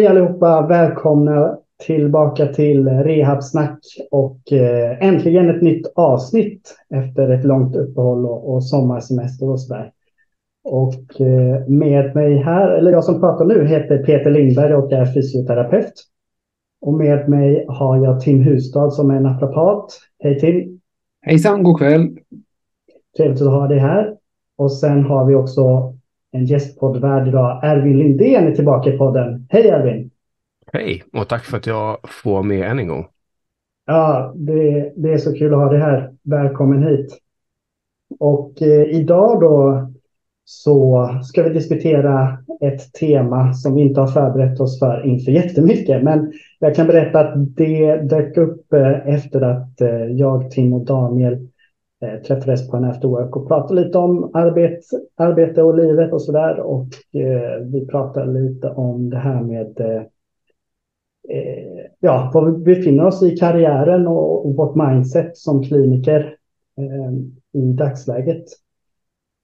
hej allihopa, välkomna tillbaka till Rehabsnack och eh, äntligen ett nytt avsnitt efter ett långt uppehåll och, och sommarsemester och sådär. Och eh, med mig här, eller jag som pratar nu heter Peter Lindberg och är fysioterapeut. Och med mig har jag Tim Hustad som är naprapat. Hej Tim! Hejsan, god kväll! Trevligt att ha dig här. Och sen har vi också en gästpoddvärd idag. Ervin Lindén är tillbaka i podden. Hej Ervin! Hej och tack för att jag får med än en gång. Ja, det, det är så kul att ha dig här. Välkommen hit. Och eh, idag då så ska vi diskutera ett tema som vi inte har förberett oss för inför jättemycket. Men jag kan berätta att det dök upp eh, efter att eh, jag, Tim och Daniel eh, träffades på en afterwork och pratade lite om arbet, arbete och livet och sådär. Och eh, vi pratade lite om det här med eh, eh, ja, var vi befinner oss i karriären och, och vårt mindset som kliniker eh, i dagsläget.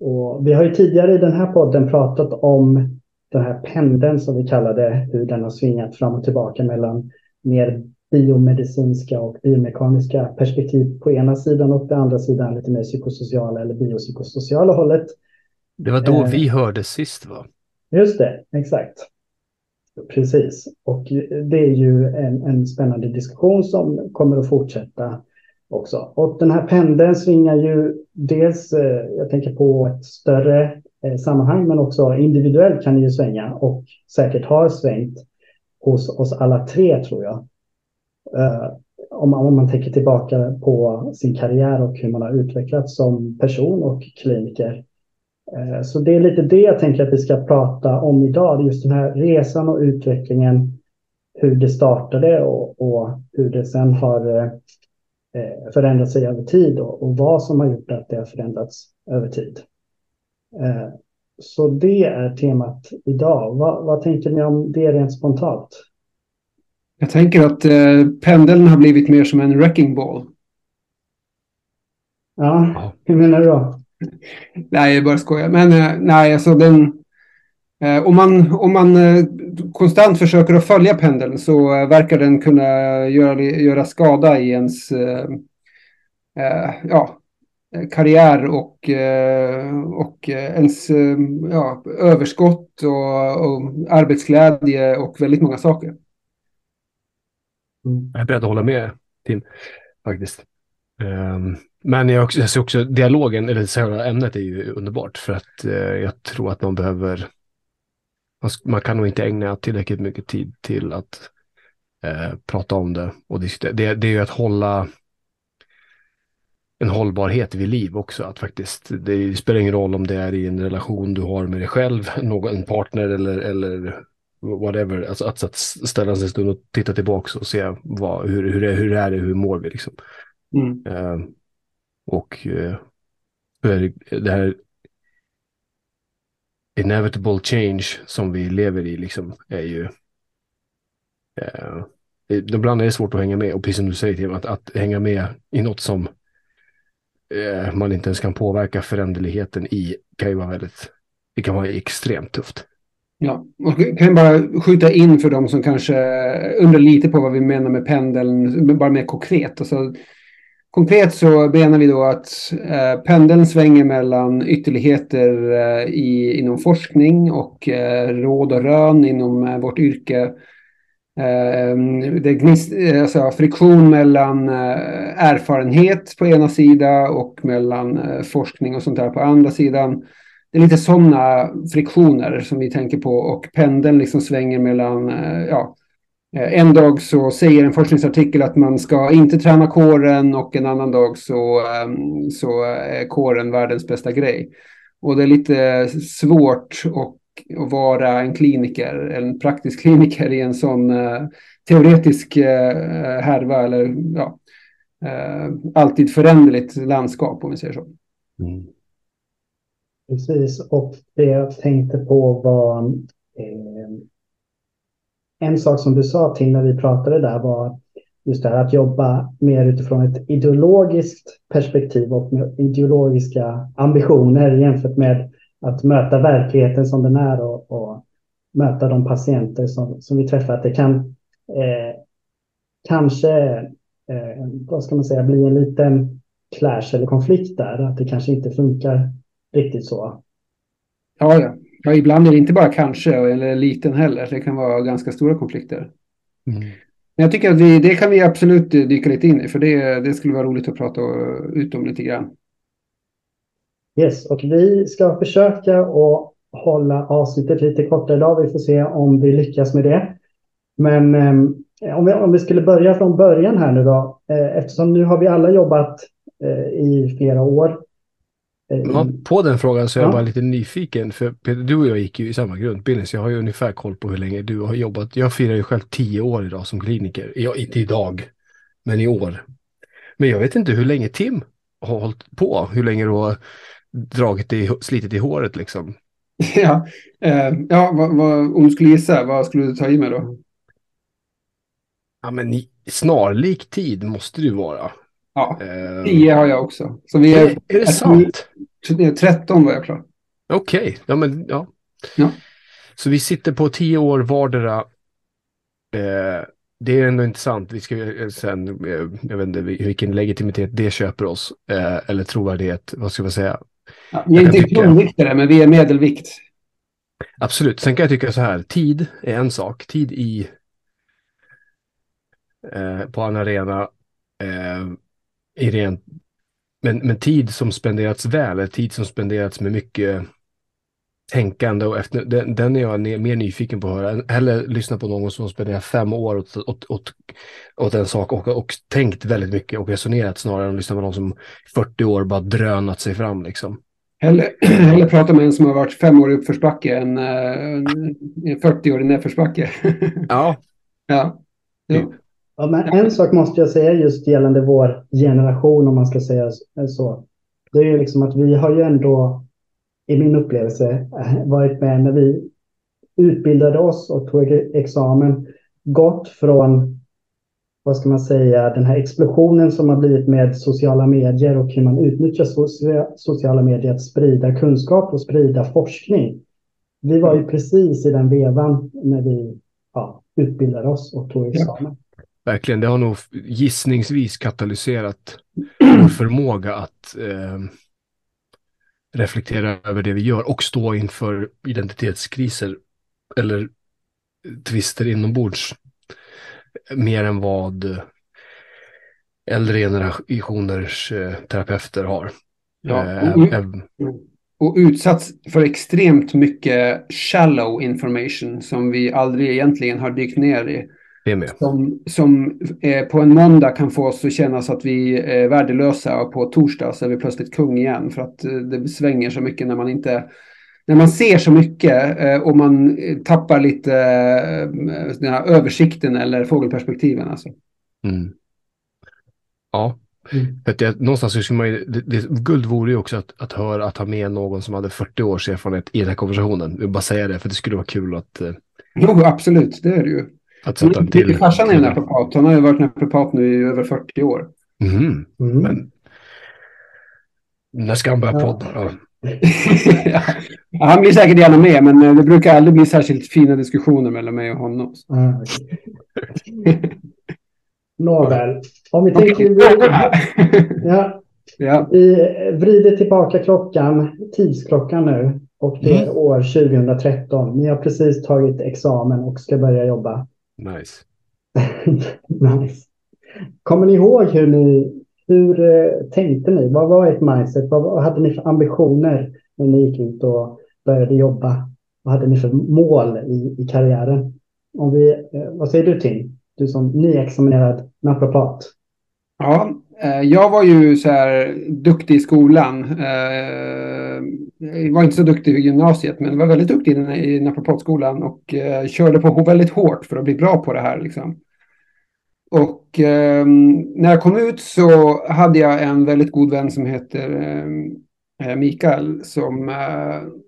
Och vi har ju tidigare i den här podden pratat om den här pendeln som vi kallar det, hur den har svingat fram och tillbaka mellan mer biomedicinska och biomekaniska perspektiv på ena sidan och på andra sidan lite mer psykosociala eller biopsykosociala hållet. Det var då eh, vi hörde sist va? Just det, exakt. Precis, och det är ju en, en spännande diskussion som kommer att fortsätta också. Och den här pendeln svingar ju dels, eh, jag tänker på ett större eh, sammanhang, men också individuellt kan det ju svänga och säkert har svängt hos oss alla tre tror jag. Eh, om man, om man tänker tillbaka på sin karriär och hur man har utvecklats som person och kliniker. Eh, så det är lite det jag tänker att vi ska prata om idag, just den här resan och utvecklingen, hur det startade och, och hur det sen har eh, förändrat sig över tid och, och, vad som har gjort att det har förändrats över tid. Så det är temat idag. Vad, vad tänker ni om det rent spontant? Jag tänker att eh, pendeln har blivit mer som en wrecking ball. Ja, hur menar du då? nej, jag bara skojar. Men eh, nej, alltså den... Eh, om man, om man eh, konstant försöker att följa pendeln så eh, verkar den kunna göra, göra skada i ens eh, eh, ja, karriär och, eh, och ens eh, ja, överskott och, och, arbetsglädje och väldigt många saker. Mm. Jag är beredd att hålla med Tim, faktiskt. Um, men jag, också, jag ser också dialogen, eller själva ämnet är ju underbart för att uh, jag tror att man behöver man kan nog inte ägna tillräckligt mycket tid till att uh, prata om det och diskutera. Det, det är ju att hålla en hållbarhet vid liv också. Att faktiskt, det spelar ingen roll om det är i en relation du har med dig själv, någon, en partner eller, eller whatever. Alltså att, att ställa sig en stund och titta tillbaka och se vad, hur, hur, är, hur är det, hur mår vi liksom. Mm. Uh, och uh, det här inevitable change som vi lever i liksom är ju eh, ibland är det svårt att hänga med och precis som du säger Tim, att, att hänga med i något som man inte ens kan påverka föränderligheten i kan ju vara väldigt, det kan vara extremt tufft. Ja, och kan jag bara skjuta in för dem som kanske undrar lite på vad vi menar med pendeln, bara mer konkret. Alltså, Konkret så menar vi då att eh, pendeln svänger mellan ytterligheter eh, i, inom forskning och eh, råd och rön inom eh, vårt yrke. Eh, det gnist, eh, alltså friktion mellan eh, erfarenhet på ena sidan och mellan eh, forskning och sånt där på andra sidan. Det är lite sådana friktioner som vi tänker på och pendeln liksom svänger mellan eh, ja, eh, en dag så säger en forskningsartikel att man ska inte träna kåren och en annan dag så, ehm, så är kåren världens bästa grej. Och det är lite svårt att, att vara en kliniker, en praktisk kliniker i en sån eh, teoretisk härva eller ja, alltid föränderligt landskap om vi säger så. Mm. Precis, och det jag tänkte på var eh, en sak som du sa till när vi pratade där var just det här att jobba mer utifrån ett ideologiskt perspektiv och med ideologiska ambitioner jämfört med att möta verkligheten som den är och, och möta de patienter som, som vi träffar. Att det kan eh, kanske, eh, vad ska man säga, bli en liten clash eller konflikt där. Att det kanske inte funkar riktigt så. Ja, ja. ja ibland är det inte bara kanske eller liten heller. Det kan vara ganska stora konflikter. Mm. Men jag tycker att vi, det kan vi absolut dyka lite in i, för det, det skulle vara roligt att prata ut om lite grann. Yes, och vi ska försöka att hålla avsnittet lite kortare idag. Vi får se om vi lyckas med det. Men eh, om, vi, om vi skulle börja från början här nu då, eh, eftersom nu har vi alla jobbat eh, i flera år. Eh, ja, på den frågan så är jag bara lite nyfiken, för Peter, du och jag gick ju i samma grundutbildning, så jag har ju ungefär koll på hur länge du har jobbat. Jag firar ju själv tio år idag som kliniker. Ja, inte idag, men i år. Men jag vet inte hur länge Tim har hållit på, hur länge du har dragit i, slitit i håret liksom. Ja, eh, ja vad, vad, om du skulle gissa, vad skulle du ta i med då? Ja, men snarlik tid måste ju vara. Ja, eh, 10 har jag också. Så vi är, är, är det sant? 13 var jag klar. Okej, okay. ja men ja. ja. Så vi sitter på 10 år vardera. Eh, det är ändå intressant. Vi ska eh, sen, eh, jag vet inte vilken legitimitet det köper oss. Eh, eller trovärdighet, vad ska man säga. Ja, vi är inte kronviktare, men vi är medelvikt. Absolut. Sen kan jag tycka så här, tid är en sak. Tid i eh, på en arena eh, i rent, men, men tid som spenderats väl, tid som spenderats med mycket tänkande och efter, den, den är jag mer nyfiken på att höra. Eller lyssna på någon som spenderar fem år åt, åt, åt, åt en sak och, och tänkt väldigt mycket och resonerat snarare än att lyssna på någon som 40 år bara drönat sig fram liksom. Eller, eller prata med en som har varit fem år i uppförsbacke än uh, 40 år i nedförsbacke. ja. ja. ja. Ja, men en sak måste jag säga just gällande vår generation, om man ska säga så. Det är ju liksom att vi har ju ändå, i min upplevelse, varit med när vi utbildade oss och tog examen, gått från, vad ska man säga, den här explosionen som har blivit med sociala medier och hur man utnyttjar sociala medier att sprida kunskap och sprida forskning. Vi var ju precis i den vevan när vi ja, utbildade oss och tog examen. Verkligen, det har nog gissningsvis katalyserat vår förmåga att eh, reflektera över det vi gör och stå inför identitetskriser eller tvister inombords mer än vad äldre generationers eh, terapeuter har. Ja, eh, och, och utsatts för extremt mycket shallow information som vi aldrig egentligen har dykt ner i. Som, som eh, på en måndag kan få oss att känna så att vi är värdelösa och på torsdag så är vi plötsligt kung igen för att eh, det svänger så mycket när man inte när man ser så mycket eh, och man tappar lite eh, den här översikten eller fågelperspektiven. Alltså. Mm. Ja, mm. För att jag, någonstans skulle man ju, det, det, guld vore ju också att, att höra att ha med någon som hade 40 års erfarenhet i den här konversationen. Jag vill bara säga det, för det skulle vara kul att... Eh... Jo, absolut, det är det ju. Att sätta en till. Farsan är en naprapat. Han har ju varit naprapat nu i över 40 år. Mm. Mm. Men när ska han börja podda då? ja, han blir säkert gärna med, men eh, det brukar aldrig bli särskilt fina diskussioner mellan mig och honom. Mm. Nåväl, om vi tänker... ja. Ja. Vi vrider tillbaka klockan, tidsklockan nu. Och det är mm. år 2013. Ni har precis tagit examen och ska börja jobba. Nice. nice. Kommer ni ihåg hur ni, hur uh, tänkte ni? Vad var ert mindset? Vad, hade ni för ambitioner när ni gick ut och började jobba? Vad hade ni för mål i, i karriären? Om vi, uh, vad säger du Tim? Du som nyexaminerad naprapat. Ja, Eh, jag var ju så här duktig i skolan jag var inte så duktig i gymnasiet, men var väldigt duktig i naprapatskolan och eh, körde på väldigt hårt för att bli bra på det här. Liksom. Och ehm, när jag kom ut så hade jag en väldigt god vän som heter Mikael som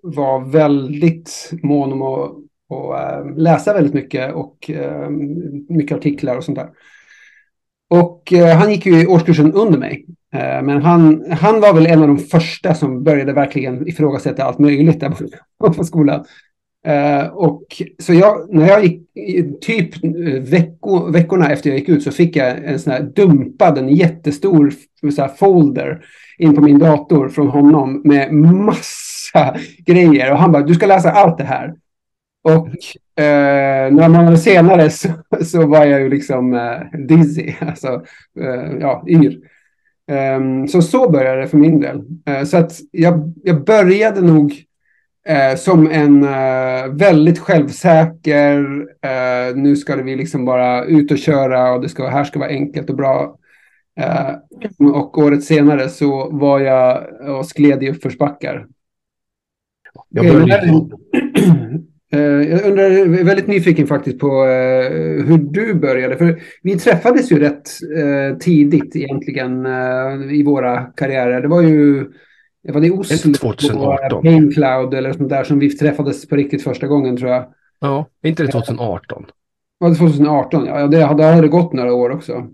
var väldigt mån om att, läsa väldigt mycket och mycket artiklar och sånt där. Och eh, han gick ju i årskursen under mig. Eh, men han, han var väl en av de första som började verkligen ifrågasätta allt möjligt där på skolan. Eh, och så jag, när jag gick, typ eh, vecko, veckorna efter jag gick ut så fick jag en sån här dumpad, en jättestor så här folder in på min dator från honom med massa grejer. Och han bara, du ska läsa allt det här. Och eh, några månader senare så, så, var jag ju liksom eh, dizzy, alltså eh, ja, yr. Um, så så började det för min del. Uh, så att jag, jag började nog uh, som en uh, väldigt självsäker, nu ska vi liksom bara ut och köra och det ska, här ska vara enkelt och bra. och året senare så var jag och skled i uppförsbackar. Jag började... Eh, jag undrar, jag är väldigt nyfiken faktiskt på uh, hur du började. För vi träffades ju rätt uh, tidigt egentligen i våra karriärer. Det var ju det var det Oslo 2018. Pain Cloud eller sånt där som vi träffades på riktigt första gången tror jag. Ja, inte det 2018? Ja, det 2018. Ja, det, det hade gått några år också.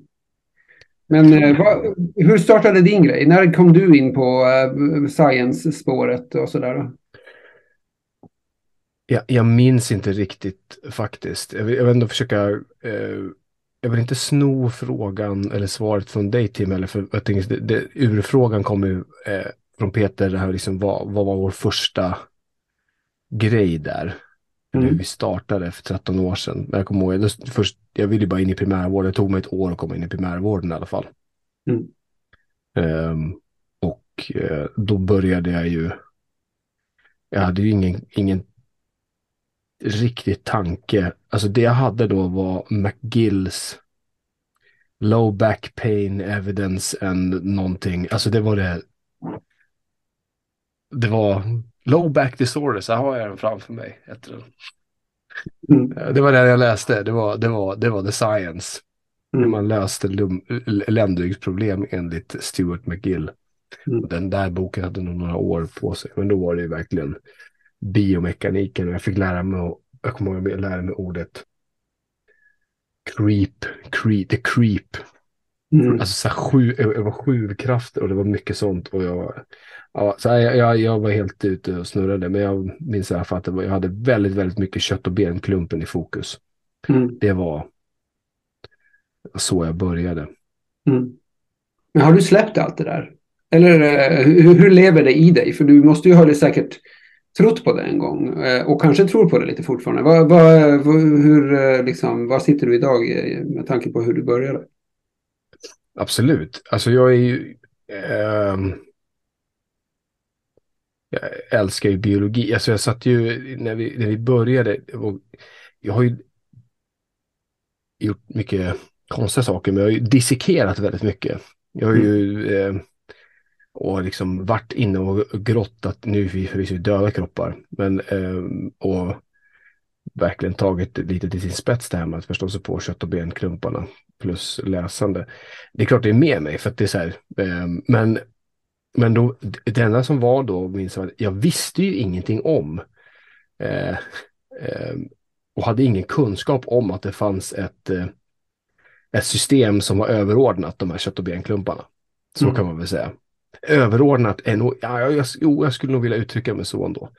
Men hur startade din grej? När kom du in på science-spåret och sådär? Jag, jag minns inte riktigt faktiskt. Jag vill, jag vill ändå försöka... Eh, jag vill inte sno frågan eller svaret från dig Tim, eller för jag tänker, det, det, urfrågan kommer ju eh, från Peter, det här liksom, vad, vad var vår första grej där? Mm. Hur vi startade för 13 år sedan. Men jag kommer ihåg, jag, först, jag ville bara in i primärvården. Det tog mig ett år att komma in i primärvården i alla fall. Mm. Um, och uh, då började jag ju. Jag hade ju ingen, ingen riktig tanke. Alltså det jag hade då var McGills low back pain evidence and någonting. Alltså det var det. Det var low back disorder, så här har jag den framför mig. Mm. Det var det jag läste, det var, det var, det var the science. Mm. Man löste ländryggsproblem enligt Stuart McGill. Mm. Den där boken hade nog några år på sig, men då var det ju verkligen biomekaniken och jag fick lära mig, jag kommer ihåg lära mig ordet creep, creep the creep. Mm. Alltså så här, sju, jag var sju krafter och det var mycket sånt och jag, ja, så här, jag, jag var helt ute och snurrade men jag minns i alla fall att var, jag hade väldigt, väldigt mycket kött och benklumpen i fokus. Mm. Det var så jag började. Mm. Men har du släppt allt det där? Eller eh, hur, hur lever det i dig? För du måste ju ha det säkert trott på det en gång eh, och kanske tror på det lite fortfarande. Var, var, hur, eh, liksom, var sitter du idag med tanke på hur du började? Absolut. Alltså jag är ju... Eh, jag älskar ju biologi. Alltså jag satt ju när vi, när vi började. Jag har ju gjort mycket konstiga saker, men jag har ju dissekerat väldigt mycket. Jag har ju... Mm. Eh, och liksom varit inne och grottat, nu förvisso döda kroppar, men eh, och verkligen tagit lite till sin spets det här med att förstå sig på kött och benklumparna plus läsande. Det är klart det är med mig för att det är så här, eh, men, men då, det enda som var då, minns jag, jag visste ju ingenting om eh, eh, och hade ingen kunskap om att det fanns ett, eh, ett system som var överordnat de här kött och benklumparna. Så mm. kan man väl säga överordnat än, ja, jag, jo, jag skulle nog vilja uttrycka mig så ändå.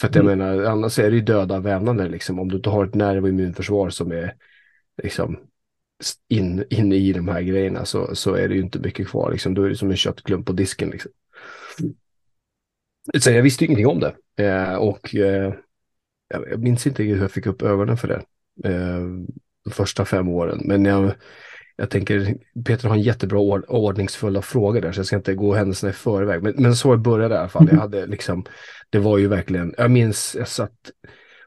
För att jag mm. menar, annars är det ju döda vävnader liksom. Om du inte har ett nerv och immunförsvar som är liksom in, in i de här grejerna så, så är det ju inte mycket kvar. Liksom. Då är det som en köttklump på disken. Liksom. Så jag visste ingenting om det. Eh, och eh, jag minns inte hur jag fick upp ögonen för det. Eh, de första fem åren. Men jag, jag tänker, Peter har en jättebra ord, ordningsfulla frågor där, så jag ska inte gå händelserna i förväg. Men, men så började det i alla fall. Jag mm. hade liksom, det var ju verkligen, jag minns, jag satt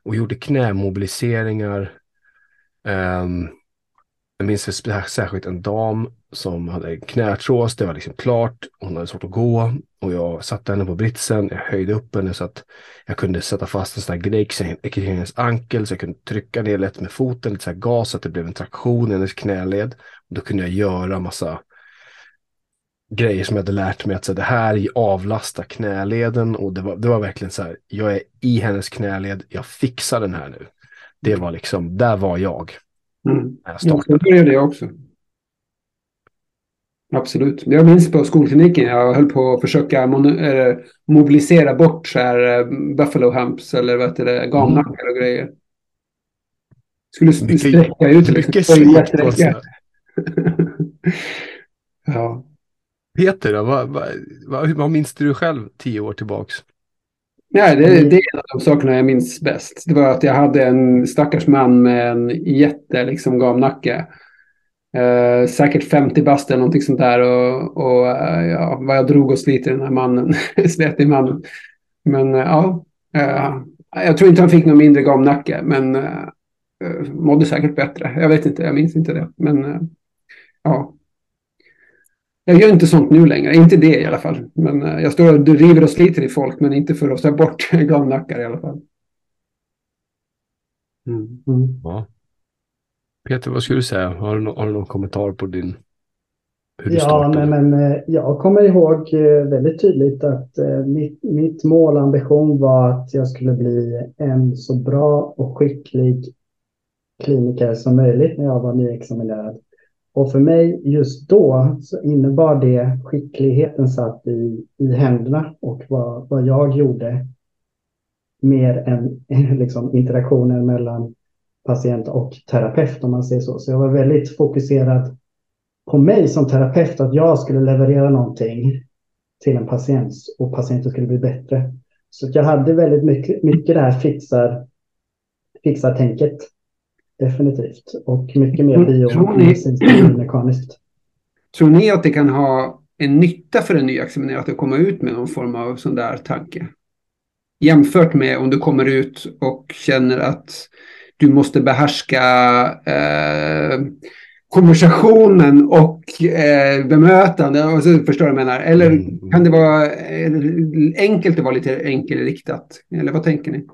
och gjorde knämobiliseringar. Um, jag minns särskilt en dam som hade knäartros, det var liksom klart, hon hade svårt att gå och jag satte henne på britsen, jag höjde upp henne så att jag kunde sätta fast en sån här grej kring hennes ankel så jag kunde trycka ner lätt med foten, lite så här gas så att det blev en traktion i hennes knäled. Och då kunde jag göra massa grejer som jag hade lärt mig att så det här avlastar knäleden och det var, det var verkligen så här, jag är i hennes knäled, jag fixar den här nu. Det var liksom, där var jag. Mm. Jag startade. Ja, det är det också. Absolut. Jag minns på skolkliniken, jag höll på att försöka äh, mobilisera bort så här äh, Buffalo Humps eller vad heter det, gamnackar och grejer. Skulle mycket, sträcka ut mycket sträcka. ja. Peter, då, vad, vad, vad, vad minns du själv tio år tillbaks? Nej, det, det, är en av de sakerna jag minns bäst. Det var att jag hade en stackars man med en jätte liksom, gamnacke. Eh, säkert 50 bast eller någonting sånt där. Och, och eh, ja, vad jag drog och slit i den här mannen. slet i mannen. Men eh, ja, eh, jag tror inte han fick någon mindre gamnacke. Men eh, eh, mådde säkert bättre. Jag vet inte, jag minns inte det. Men ja, jag gör inte sånt nu längre, inte det i alla fall. Men jag står och river och sliter i folk, men inte för att ta bort galnackar i alla fall. Mm. Mm. Ja. Peter, vad skulle du säga? Har du, har du någon kommentar på din... Hur du ja, nej, men eh, jag kommer ihåg eh, väldigt tydligt att mitt, mitt mål och ambition var att jag skulle bli en så bra och skicklig kliniker som möjligt när jag var nyexaminerad. Och för mig just då så innebar det skickligheten satt i, i händerna och vad, vad jag gjorde mer än liksom, interaktionen mellan patient och terapeut om man säger så. Så jag var väldigt fokuserad på mig som terapeut att jag skulle leverera någonting till en patient och patienten skulle bli bättre. Så jag hade väldigt mycket, mycket det här fixar, fixar tänket definitivt. Och mycket mer biomekaniskt. Tror ni att det kan ha en nytta för en nyexaminerad att komma ut med någon form av sån där tanke? Jämfört med om du kommer ut och känner att du måste behärska eh, konversationen och eh, bemötande. Och så förstår du vad jag menar? Eller mm. kan det vara eh, enkelt att vara lite enkelriktat? Eller vad tänker ni?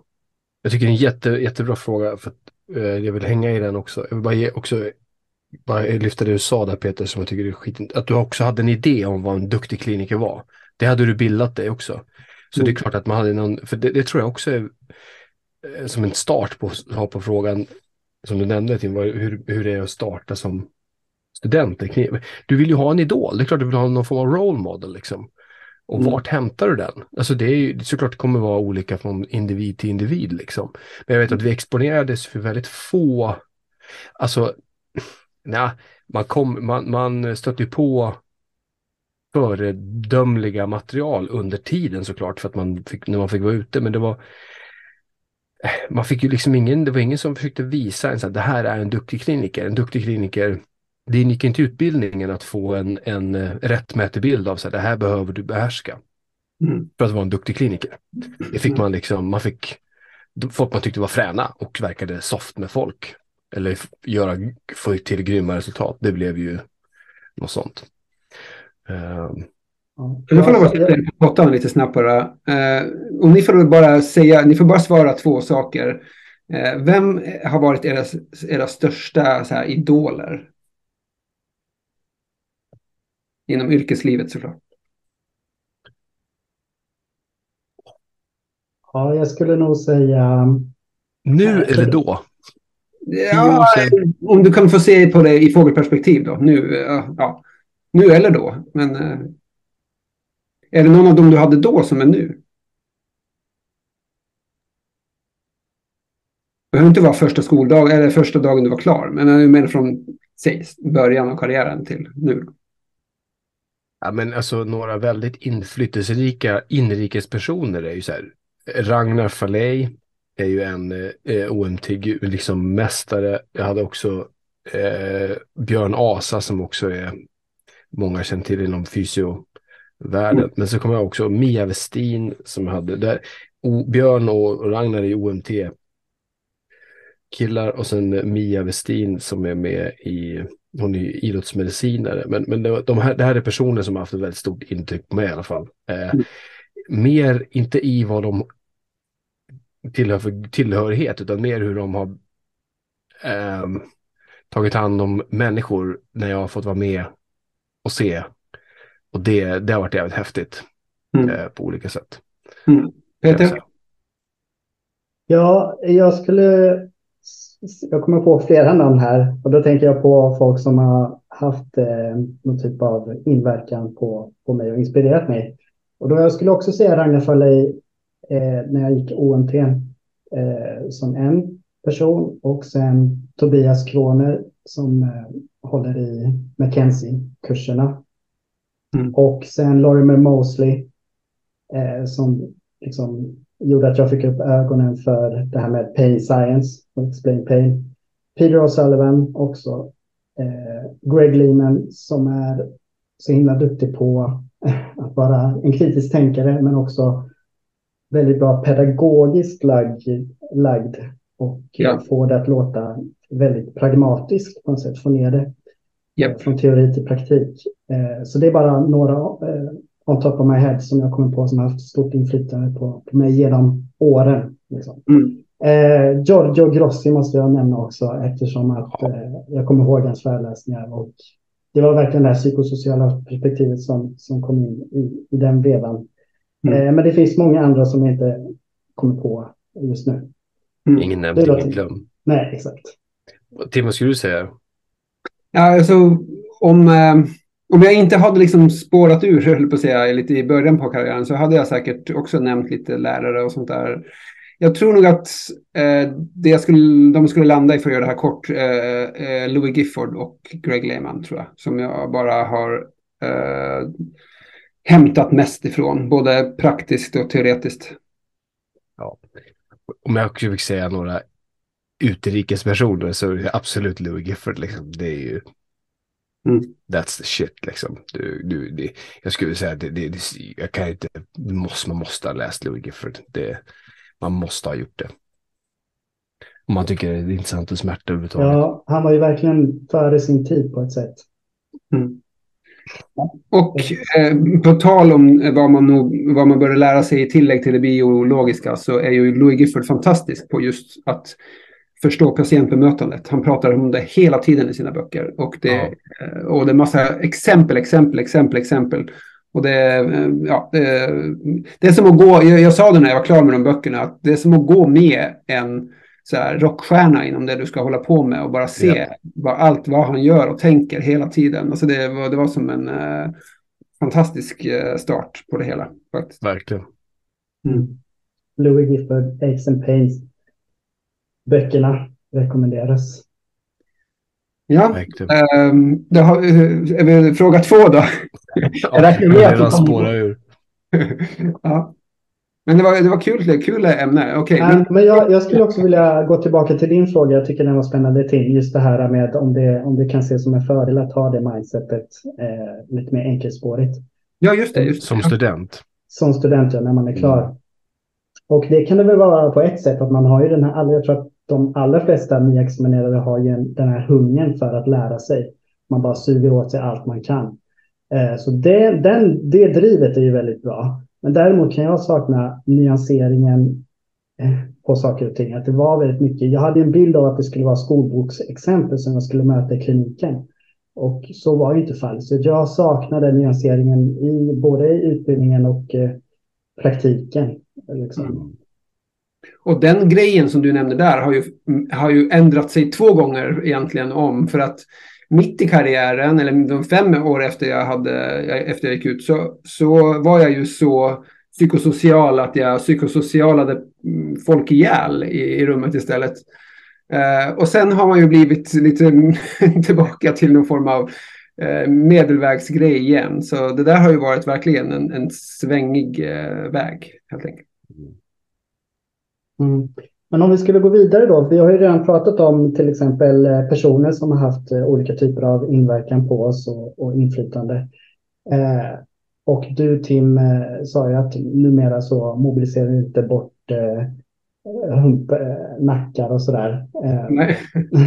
Jag tycker det är en jätte, jättebra fråga. För Eh, jag vill hänga i den också. Jag vill bara, ge också, bara lyfta det du sa där Peter, som jag tycker är skit. Att du också hade en idé om vad en duktig kliniker var. Det hade du bildat dig också. Så mm. det är klart att man hade någon, för det, det tror jag också är som en start på, på frågan som du nämnde, Tim, hur, hur det är att starta som student. Du vill ju ha en idol, det är klart du vill ha någon form av role model liksom. Och mm. vart hämtar du den? Alltså det är ju såklart det kommer vara olika från individ till individ liksom. Men jag vet att vi exponerades för väldigt få, alltså, nej, man, kom, man, man stötte på föredömliga material under tiden såklart för att man fick, när man fick vara ute, men det var man fick ju liksom ingen, det var ingen som försökte visa en så här, det här är en duktig kliniker, en duktig kliniker det ingick inte utbildningen att få en, en eh, rättmätig bild av så här, det här behöver du behärska. Mm. För att vara en duktig kliniker. Det fick man liksom, man fick folk man tyckte var fräna och verkade soft med folk. Eller göra, få till grymma resultat. Det blev ju något sånt. Um, nu får jag sätta på pottan lite snabbt bara. Uh, och ni får bara säga, ni får bara svara två saker. Uh, vem har varit era, era största så här, idoler? inom yrkeslivet såklart. Ja, jag skulle nog säga... Nu eller då? Ja, om du kan få se på det i fågelperspektiv då. Nu, ja, nu eller då. Men eh, är det någon av dem du hade då som är nu? Det behöver inte vara första skoldagen eller första dagen du var klar. Men jag menar från säg, början av karriären till nu. Ja, men alltså några väldigt inflytelserika inrikespersoner är ju så här. Ragnar Faley är ju en eh, OMT liksom mästare. Jag hade också eh, Björn Asa som också är många känner till inom fysio fysiovärlden. Mm. Men så kommer jag också Mia Westin som hade där. O, Björn och Ragnar är OMT killar och sen Mia Westin som är med i hon är idrottsmedicinare, men, men det, de här, det här är personer som har haft ett väldigt stort intryck på mig i alla fall. Eh, mm. Mer, inte i vad de tillhör för tillhörighet, utan mer hur de har eh, tagit hand om människor när jag har fått vara med och se. Och det, det har varit jävligt häftigt mm. eh, på olika sätt. Mm. Peter? Ja, jag skulle jag kommer på flera namn här och då tänker jag på folk som har haft eh, någon typ av inverkan på, på mig och inspirerat mig. Och då jag skulle också säga Ragnar Farley eh, när jag gick OMT eh, som en person och sen Tobias Kroner som eh, håller i McKenzie-kurserna. Mm. Och sen Lorimer Mosley eh, som liksom gjorde att jag fick upp ögonen för det här med pain science och explain pain. Peter O'Sullivan också. Eh, Greg Lehman som är så himla duktig på att vara en kritisk tänkare men också väldigt bra pedagogiskt lagd, lagd och ja. få det att låta väldigt pragmatiskt på något sätt, få ner det yep. från teori till praktik. Eh, så det är bara några eh, on top of my head som jag kommer på som har haft stort inflytande på, på mig genom åren. Liksom. Mm. Eh, Giorgio Grossi måste jag nämna också eftersom att eh, jag kommer ihåg hans föreläsningar och det var verkligen det här psykosociala perspektivet som, som kom in i, i den vevan. Mm. Eh, men det finns många andra som jag inte kommer på just nu. Mm. Ingen nämnd, ingen glöm. Nej, exakt. Tim, vad skulle du säga? Ja, alltså om, eh, om jag inte hade liksom spårat ur, höll på att säga, lite i början på karriären så hade jag säkert också nämnt lite lärare och sånt där. Jag tror nog att eh, det jag skulle, de skulle landa i, för att göra det här kort, eh, eh Louis Gifford och Greg Lehman tror jag, som jag bara har eh, hämtat mest ifrån, både praktiskt och teoretiskt. Ja. Om jag också fick säga några utrikespersoner så är det absolut Louis Gifford. Liksom. Det är ju Mm. That's the shit liksom. Du, du, det, jag skulle säga att det, det, det, jag kan inte, måste, man måste ha läst Louis Gifford. Det, man måste ha gjort det. Om man tycker det är intressant och smärta överhuvudtaget. Ja, han var ju verkligen före sin tid på ett sätt. Mm. Och eh, på tal om vad man, nog, vad man bör lära sig i tillägg till det biologiska så är ju Louis Gifford fantastisk på just att förstå patientbemötandet. Han pratar om det hela tiden i sina böcker. Och det, ja. Eh, och det är massa exempel, exempel, exempel, exempel. Och det, eh, ja, det, det är som att gå, jag, jag, sa det när jag var klar med de böckerna, att det är som att gå med en så här, rockstjärna inom det du ska hålla på med och bara se ja. vad, allt vad han gör och tänker hela tiden. Alltså det, var, det var som en uh, fantastisk uh, start på det hela. Faktiskt. Verkligen. Mm. Louis Gifford, Aches and Pains. Böckerna rekommenderas. Ja, um, det har, är vi fråga två då. ja, jag redan spåra ur. ja. Men det var, det var kul, kul ämne. Okay, men... men jag, jag, skulle också vilja gå tillbaka till din fråga. Jag tycker den var spännande till. Just det här med om det, om det kan ses som en fördel att ha det mindsetet eh, lite mer enkelspårigt. Ja, just det. Just som student. Som student, ja, när man är klar. Mm. Och det kan det väl vara på ett sätt att man har ju den här, jag tror att de allra flesta nyexaminerade har ju den här hungern för att lära sig. Man bara suger åt sig allt man kan. Eh, så det, den, det drivet är ju väldigt bra. Men däremot kan jag sakna nyanseringen eh, på saker och ting. Att det var väldigt mycket. Jag hade en bild av att det skulle vara skolboksexempel som jag skulle möta i kliniken. Och så var ju inte fallet. Så jag saknade nyanseringen i både i utbildningen och eh, praktiken. Liksom. Mm. Och den grejen som du nämnde där har ju, har ju ändrat sig två gånger egentligen om. För att mitt i karriären, eller de fem år efter jag, hade, efter jag gick ut, så, så var jag ju så psykosocial att jag psykosocialade folk ihjäl i, i rummet istället. Eh, och sen har man ju blivit lite tillbaka till någon form av eh, medelvägsgrej igen. Så det där har ju varit verkligen en, en svängig eh, väg helt enkelt. Mm. Men om vi skulle gå vidare då. Vi har ju redan pratat om till exempel eh, personer som har haft eh, olika typer av inverkan på oss och, och inflytande. Eh, och du Tim eh, sa ju att numera så mobiliserar du inte bort eh, hump, nackar och sådär. Nej.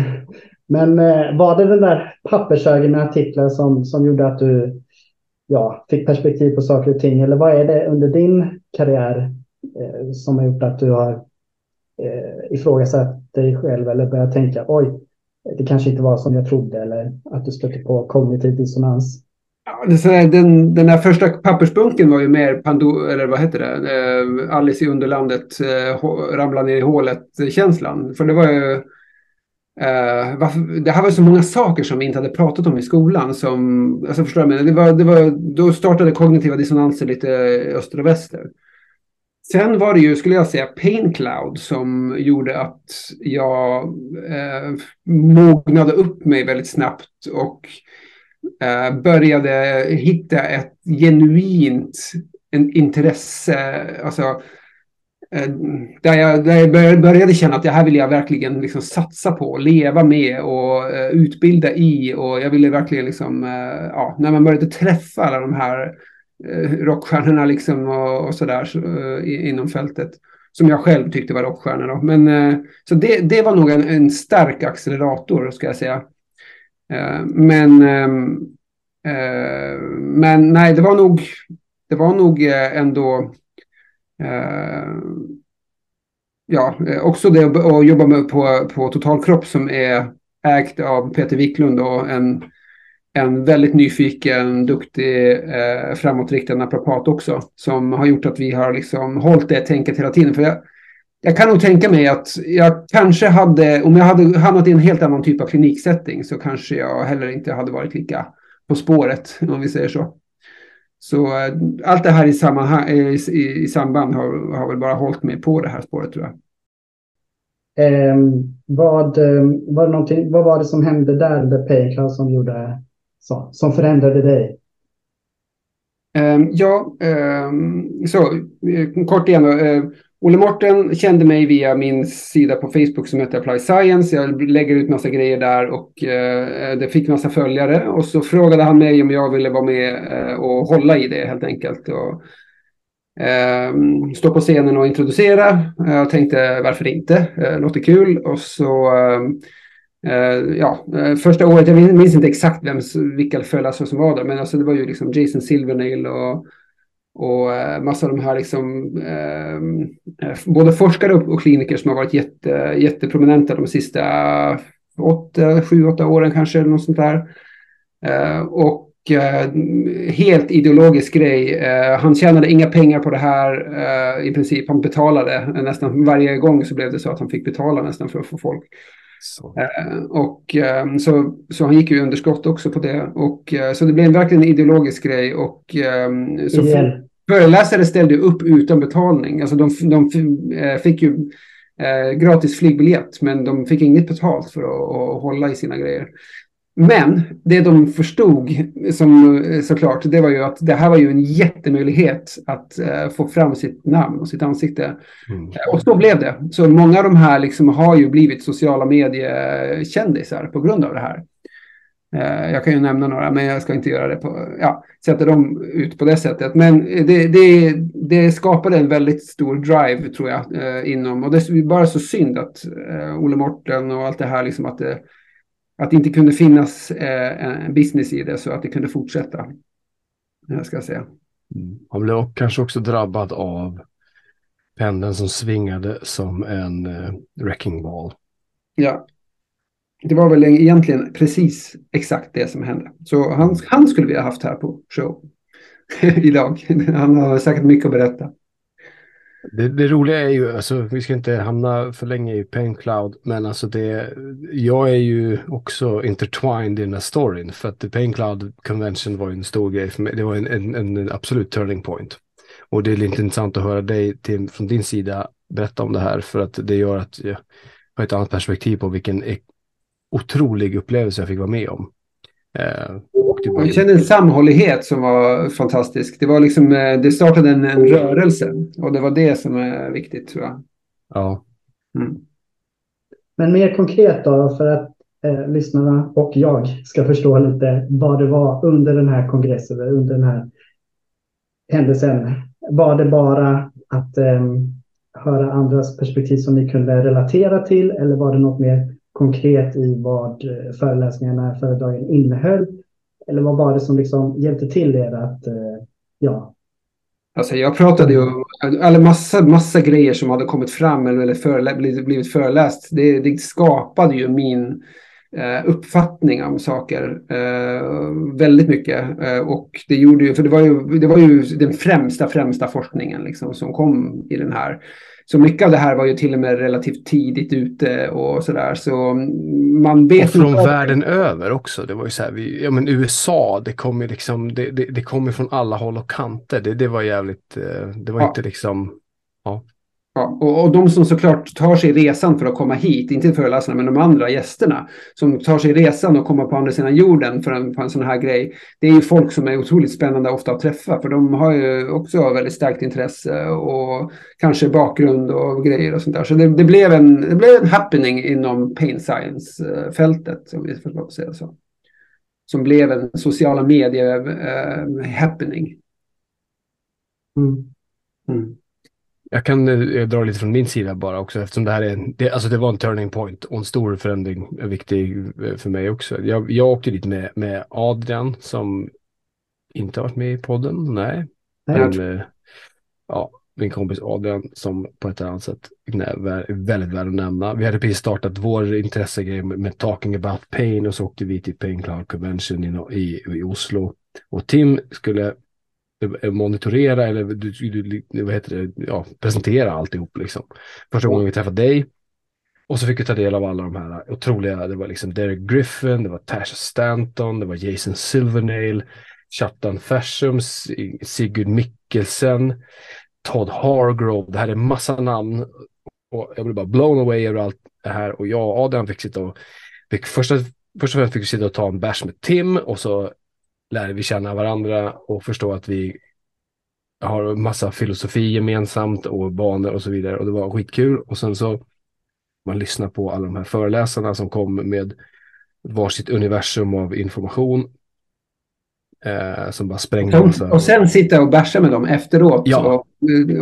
Men var det den där pappershögen med artiklar som, som gjorde att du ja, fick perspektiv på saker och ting? Eller vad är det under din karriär som har gjort att du har eh, ifrågasatt dig själv eller börjat tänka oj, det kanske inte var som jag trodde eller att du stötte på kognitiv dissonans? Den, den här första pappersbunken var ju mer Pandora, eller vad heter det, eh, Alice i Underlandet, eh, ramla ner i hålet-känslan. För det var ju, eh, Uh, varför, det här var så många saker som vi inte hade pratat om i skolan. Som, alltså förstår jag, det var, det var, då startade kognitiva dissonanser lite öster och väster. Sen var det ju, skulle jag säga, Pain Cloud som gjorde att jag eh, mognade upp mig väldigt snabbt och eh, började hitta ett genuint en intresse. Alltså, eh, där jag, där jag började känna att det här vill jag verkligen liksom satsa på, leva med och eh, utbilda i. Och jag ville verkligen liksom, eh, ja, när man började träffa alla de här Eh, rockstjärnorna liksom och, och sådär så, eh, inom fältet. Som jag själv tyckte var rockstjärnor. Då. Men, eh, så det, det var nog en, en stark accelerator, ska jag säga. men, ehm, men nej, det var nog, det var nog ändå ja, också det att jobba med på, på Totalkropp som är ägt av Peter Wiklund och en, en väldigt nyfiken, duktig, eh, framåtriktad naprapat också. Som har gjort att vi har liksom hållit det tänket hela tiden. För jag, jag kan nog tänka mig att jag kanske hade, om jag hade hamnat i en helt annan typ av kliniksättning så kanske jag heller inte hade varit lika på spåret, om vi säger så. Så eh, allt det här i, sammanhang, i, i, i samband har, har väl bara hållit mig på det här spåret tror jag. Eh, vad, ehm, var det vad var det som hände där under Paycloud som, gjorde, så, som förändrade dig? Ehm, ja, ehm, så eh, kort igen då. Ehm, Olle Morten kände mig via min sida på Facebook som heter Apply Science. Jag lägger ut massa grejer där och eh, det fick massa följare. Och så frågade han mig om jag ville vara med eh, och hålla i det helt enkelt. Och, stå på scenen och introducera. Jag tänkte varför inte? Låter kul. Och så Uh, ja, uh, första året, jag minns inte exakt vem, vilka föreläsare som var där, men alltså det var ju liksom Jason Silvernail och och uh, massa av de här liksom, både forskare och kliniker som har varit jätte, jätteprominenta de sista åtta, sju, åtta åren kanske, eller något sånt där. Och helt ideologisk grej. Han tjänade inga pengar på det här i princip. Han betalade nästan varje gång så blev det så att han fick betala nästan för att få folk. Så. och så, så han gick ju underskott också på det. Och, så det blev verkligen en ideologisk grej. Och, så yeah. Föreläsare ställde upp utan betalning. Alltså de, de eh, fick ju eh, gratis flygbiljett, men de fick inget betalt för att, att hålla i sina grejer. Men det de förstod, som, såklart, det var ju att det här var ju en jättemöjlighet att uh, få fram sitt namn och sitt ansikte. Mm. Och så blev det. Så många av de här liksom har ju blivit sociala mediekändisar på grund av det här. Eh, jag kan ju nämna några, men jag ska inte göra det på, ja, sätta dem ut på det sättet. Men det, det, det skapade en väldigt stor drive tror jag eh, inom, och det är bara så synd att eh, Olle Morten och allt det här, liksom att det, att det inte kunde finnas en business i det så att det kunde fortsätta. Jag ska säga. Mm. Han blev kanske också drabbad av pendeln som svingade som en uh, wrecking ball. Ja, det var väl egentligen precis exakt det som hände. Så han, han skulle vi ha haft här på show idag. Han har säkert mycket att berätta. Det, det, roliga är ju, alltså, vi ska inte hamna för länge i paincloud, men alltså det, jag är ju också intertwined i den här storyn, för att Paincloud Convention var en stor grej för mig. Det var en, en, en absolut turning point. Och det är lite intressant att höra dig till, från din sida berätta om det här, för att det gör att jag har ett annat perspektiv på vilken e- otrolig upplevelse jag fick vara med om. Eh. Jag kände en samhållighet som var fantastisk. Det, var liksom, eh, det startade en, en rörelse och det var det som är viktigt tror jag. Ja. Mm. Men mer konkret då, för att eh, lyssnarna och jag ska förstå lite vad det var under den här kongressen, under den här händelsen. Var det bara att eh, höra andras perspektiv som ni kunde relatera till eller var det något mer konkret i vad eh, föreläsningarna, föredragen innehöll? Eller vad var det som liksom hjälpte till er att, eh, ja? Alltså jag pratade ju om alla massa, massa grejer som hade kommit fram eller förelä blivit föreläst. Det, det skapade ju min eh, uppfattning om saker eh, väldigt mycket. Eh, och det gjorde ju, för det var ju, det var ju den främsta, främsta forskningen liksom, som kom i den här så mycket av det här var ju till och med relativt tidigt ute och sådär. Så man vet och från världen över också. Det var ju så här, vi, ja men USA, det kom ju liksom, det, det, det kom ju från alla håll och kanter. Det, det var jävligt, eh, det var ja. inte liksom, ja. Ja, och, och de som såklart tar sig resan för att komma hit, inte föreläsarna men de andra gästerna, som tar sig resan och kommer på andra sidan jorden för en, för en sån här grej, det är ju folk som är otroligt spännande ofta att träffa, för de har ju också väldigt starkt intresse och kanske bakgrund och grejer och sånt där. Så det, det blev, en, det blev en happening inom pain science-fältet, om vi får säga så. Som blev en sociala medier-happening. Eh, mm. Mm. Jag kan eh, dra lite från min sida bara också eftersom det här är, det, alltså det var en turning point och en stor förändring, viktig eh, för mig också. Jag, jag åkte dit med, med Adrian som inte har varit med i podden, nej. Men, eh, ja, min kompis Adrian som på ett annat sätt är väldigt värd att nämna. Vi hade precis startat vår intressegrej med, med Talking about Pain och så åkte vi till Pain Cloud Convention i, i, i Oslo. Och Tim skulle Eh, Eh, monitorera eller du, du, vad heter det, ja, presentera alltihop liksom. Första gången vi träffade dig. Och så fick vi ta del av alla de här otroliga, det var liksom Derek Griffin, det var Tasha Stanton, det var Jason Silvernail, Chattan Fersum, Sigurd Mikkelsen, Todd Hargrove, det här är massa namn. Och jag blev bara blown away över allt det här och jag och Adrian fick sitta och, fick första, först och främst fick vi sitta och ta en bärs med Tim och så lärde vi känna varandra och förstå att vi har massa filosofi gemensamt och banor och så vidare. Och det var skitkul. Och sen så man lyssnar på alla de här föreläsarna som kom med varsitt universum av information. Eh, som bara sprängde. Och, och sen sitta och bärsa med dem efteråt. Ja, och,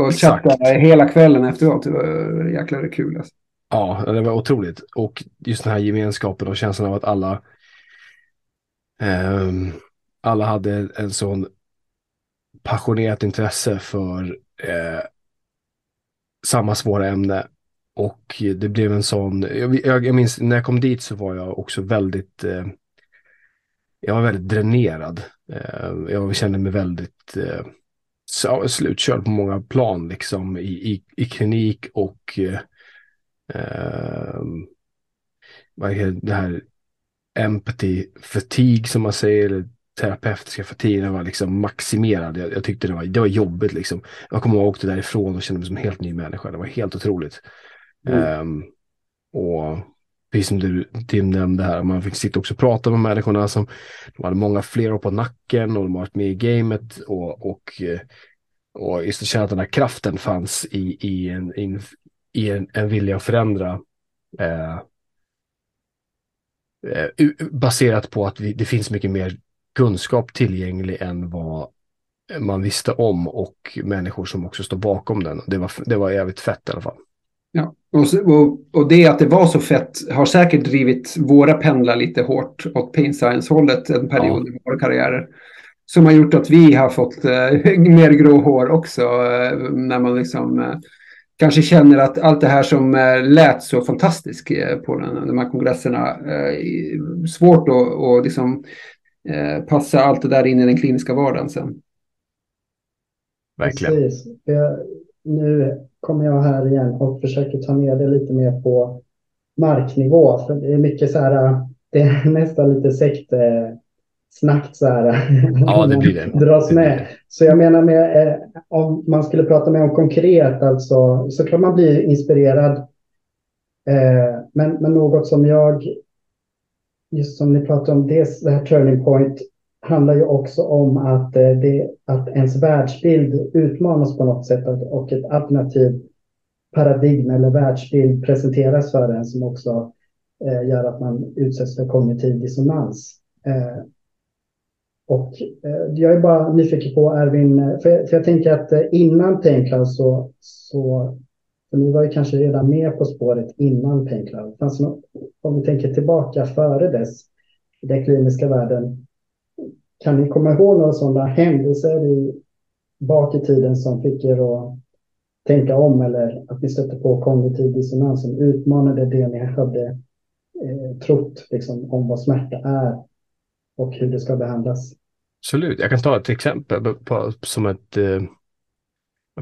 och chatta hela kvällen efteråt. Det var jäkla kul. Alltså. Ja, det var otroligt. Och just den här gemenskapen och känslan av att alla um, alla hade en sån passionerat intresse för eh, samma svåra ämne. Och det blev en sån, jag, jag, minns när jag kom dit så var jag också väldigt, eh, jag var väldigt dränerad. Eh, jag kände mig väldigt eh, slutkörd på många plan liksom i, i, i klinik och eh, ehm, vad det här empathy fatigue som man säger, eller terapeutiska fatin var liksom maximerad. Jag, jag, tyckte det var, det var jobbigt liksom. Jag kommer ihåg jag åkte därifrån och kände mig som en helt ny människa. Det var helt otroligt. Mm. Um, och precis som du Tim nämnde här, man fick sitta också och prata med människorna som de hade många fler år på nacken och de har varit med i gamet och, och, och just att känna att den här kraften fanns i, i, en, in, i en, en vilja att förändra eh, eh baserat på att vi, det finns mycket mer kunskap tillgänglig än vad man visste om och människor som också står bakom den. Det var, det var jävligt fett i alla fall. Ja, och, och, och det att det var så fett har säkert drivit våra pendlar lite hårt åt pain science-hållet en period ja. i våra karriärer. Som har gjort att vi har fått eh, mer grå hår också. Eh, när man liksom eh, kanske känner att allt det här som eh, lät så fantastiskt eh, på den, de här kongresserna. Eh, svårt att och liksom passa allt det där in i den kliniska vardagen sen. Verkligen. Precis. Jag, nu kommer jag här igen och försöker ta ner det lite mer på marknivå. För det är mycket så här, det är nästan lite sekt eh, snackt så här. Ja, det blir det. Dras med. Så jag menar med, eh, om man skulle prata mer om konkret, alltså, så kan man bli inspirerad. Eh, men, men något som jag just som ni pratar om, det, det här turning point handlar ju också om att, eh, det, att ens världsbild utmanas på något sätt och ett alternativ paradigm eller världsbild presenteras för en som också eh, gör att man utsätts för kognitiv dissonans. Eh, och eh, jag är bara nyfiken på Erwin, eh, för, jag, för jag tänker att eh, innan Paincloud så, så så ni var ju kanske redan med på spåret innan Paincloud. Fanns något, om vi tänker tillbaka före dess, i den kliniska världen, kan ni komma ihåg några sådana händelser i, bak i tiden som fick er att tänka om eller att ni stötte på kognitiv dissonans som utmanade det ni hade eh, trott liksom, om vad smärta är och hur det ska behandlas? Absolut, jag kan ta ett exempel på, som ett eh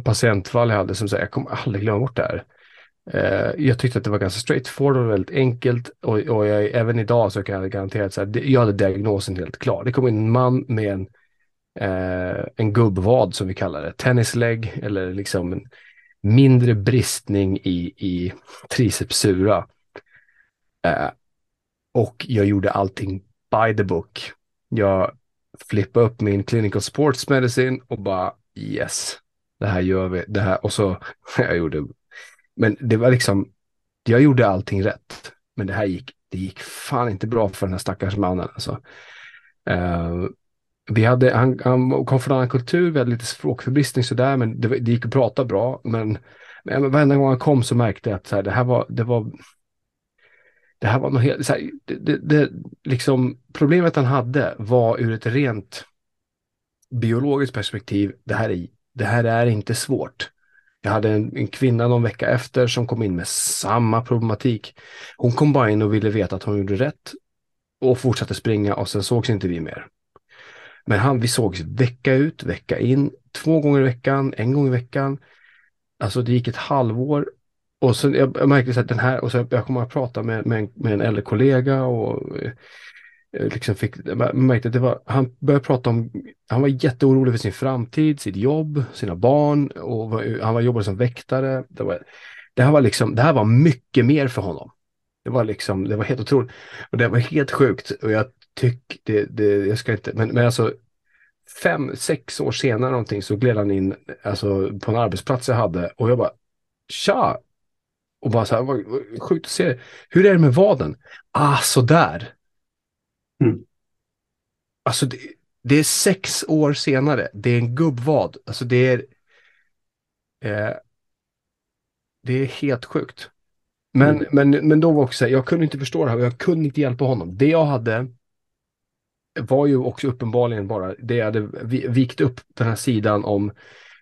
patientfall jag hade som säger jag kommer aldrig glömma bort det här. Eh, jag tyckte att det var ganska straightforward och väldigt enkelt och, och jag, även idag så kan jag garantera att jag hade diagnosen helt klar. Det kom in en man med en, eh, en gubbvad som vi kallar det, tennislägg eller liksom en mindre bristning i, i tricepsura. Eh, och jag gjorde allting by the book. Jag flippade upp min clinical sports medicine och bara yes, det här gör vi. Det här och så jag gjorde. Men det var liksom, jag gjorde allting rätt. Men det här gick, det gick fan inte bra för den här stackars mannen. Alltså. Uh, vi hade, han, han kom från en annan kultur, vi hade lite språkförbristning sådär, men det, det gick att prata bra. Men, men varenda gång han kom så märkte jag att så här, det här var, det var det här var något helt, så här, det, det, det, liksom, problemet han hade var ur ett rent biologiskt perspektiv, det här är, det här är inte svårt. Jag hade en, en, kvinna någon vecka efter som kom in med samma problematik. Hon kom bara in och ville veta att hon gjorde rätt och fortsatte springa och sen sågs inte vi mer. Men han, vi sågs vecka ut, vecka in, två gånger i veckan, en gång i veckan. Alltså det gick ett halvår och så jag, jag märkte att den här, och så jag kommer att prata med, med, en, med en äldre kollega och Eh, liksom fick, man märkte att det var, han började prata om, han var jätteorolig för sin framtid, sitt jobb, sina barn och var, han var jobbade som väktare. Det, var, det här var liksom, det här var mycket mer för honom. Det var liksom, det var helt otroligt. Och det var helt sjukt och jag tycker, det, det, jag ska inte, men, men alltså fem, sex år senare någonting så gled han in alltså, på en arbetsplats jag hade och jag bara Tja! Och bara så här, vad, vad sjukt att se. Hur är det med vaden? Ah, sådär. Mm. Alltså det, det, är sex år senare. Det är en gubbvad. Alltså det är... Eh, det är helt sjukt. Men, mm. men, men då var också jag kunde inte förstå det här och jag kunde inte hjälpa honom. Det jag hade var ju också uppenbarligen bara det jag hade vikt upp den här sidan om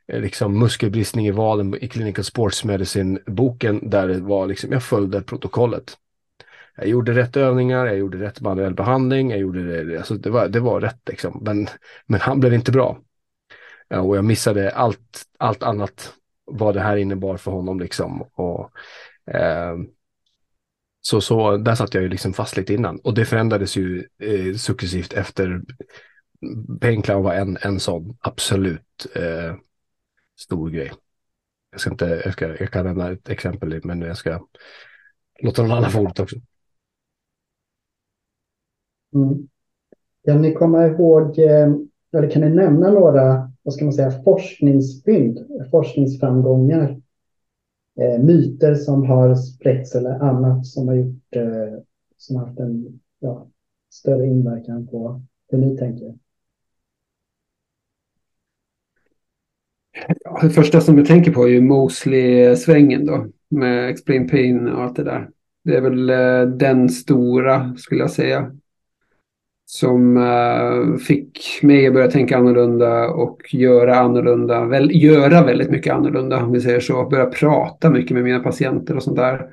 Eh, liksom muskelbristning i vaden i Clinical Sports Medicine-boken där det var liksom, jag följde protokollet. Jag gjorde rätt övningar, jag gjorde rätt manuell behandling, jag gjorde det, alltså det var, det var rätt liksom. Men, men han blev inte bra. Och jag missade allt, allt annat vad det här innebar för honom liksom. Och, eh, så, så där satt jag ju liksom fast lite innan och det förändrades ju eh, successivt efter Painclown var en, en sån absolut eh, stor grej. Jag, ska inte, jag, ska, jag kan nämna ett exempel, men jag ska låta någon annan få ordet också. Mm. Kan ni komma ihåg, eh, eller kan ni nämna några, vad ska man säga, forskningsfynd, forskningsframgångar, eh, myter som har spräckts eller annat som har gjort, eh, som har haft en ja, större inverkan på hur ni tänker? Ja, det första som jag tänker på är ju Mosley-svängen då med Explain Pain och allt det där. Det är väl eh, den stora skulle jag säga. Som uh, fick mig att börja tänka annorlunda och göra annorlunda. Väl, göra väldigt mycket annorlunda om vi säger så. Börja prata mycket med mina patienter och sånt där.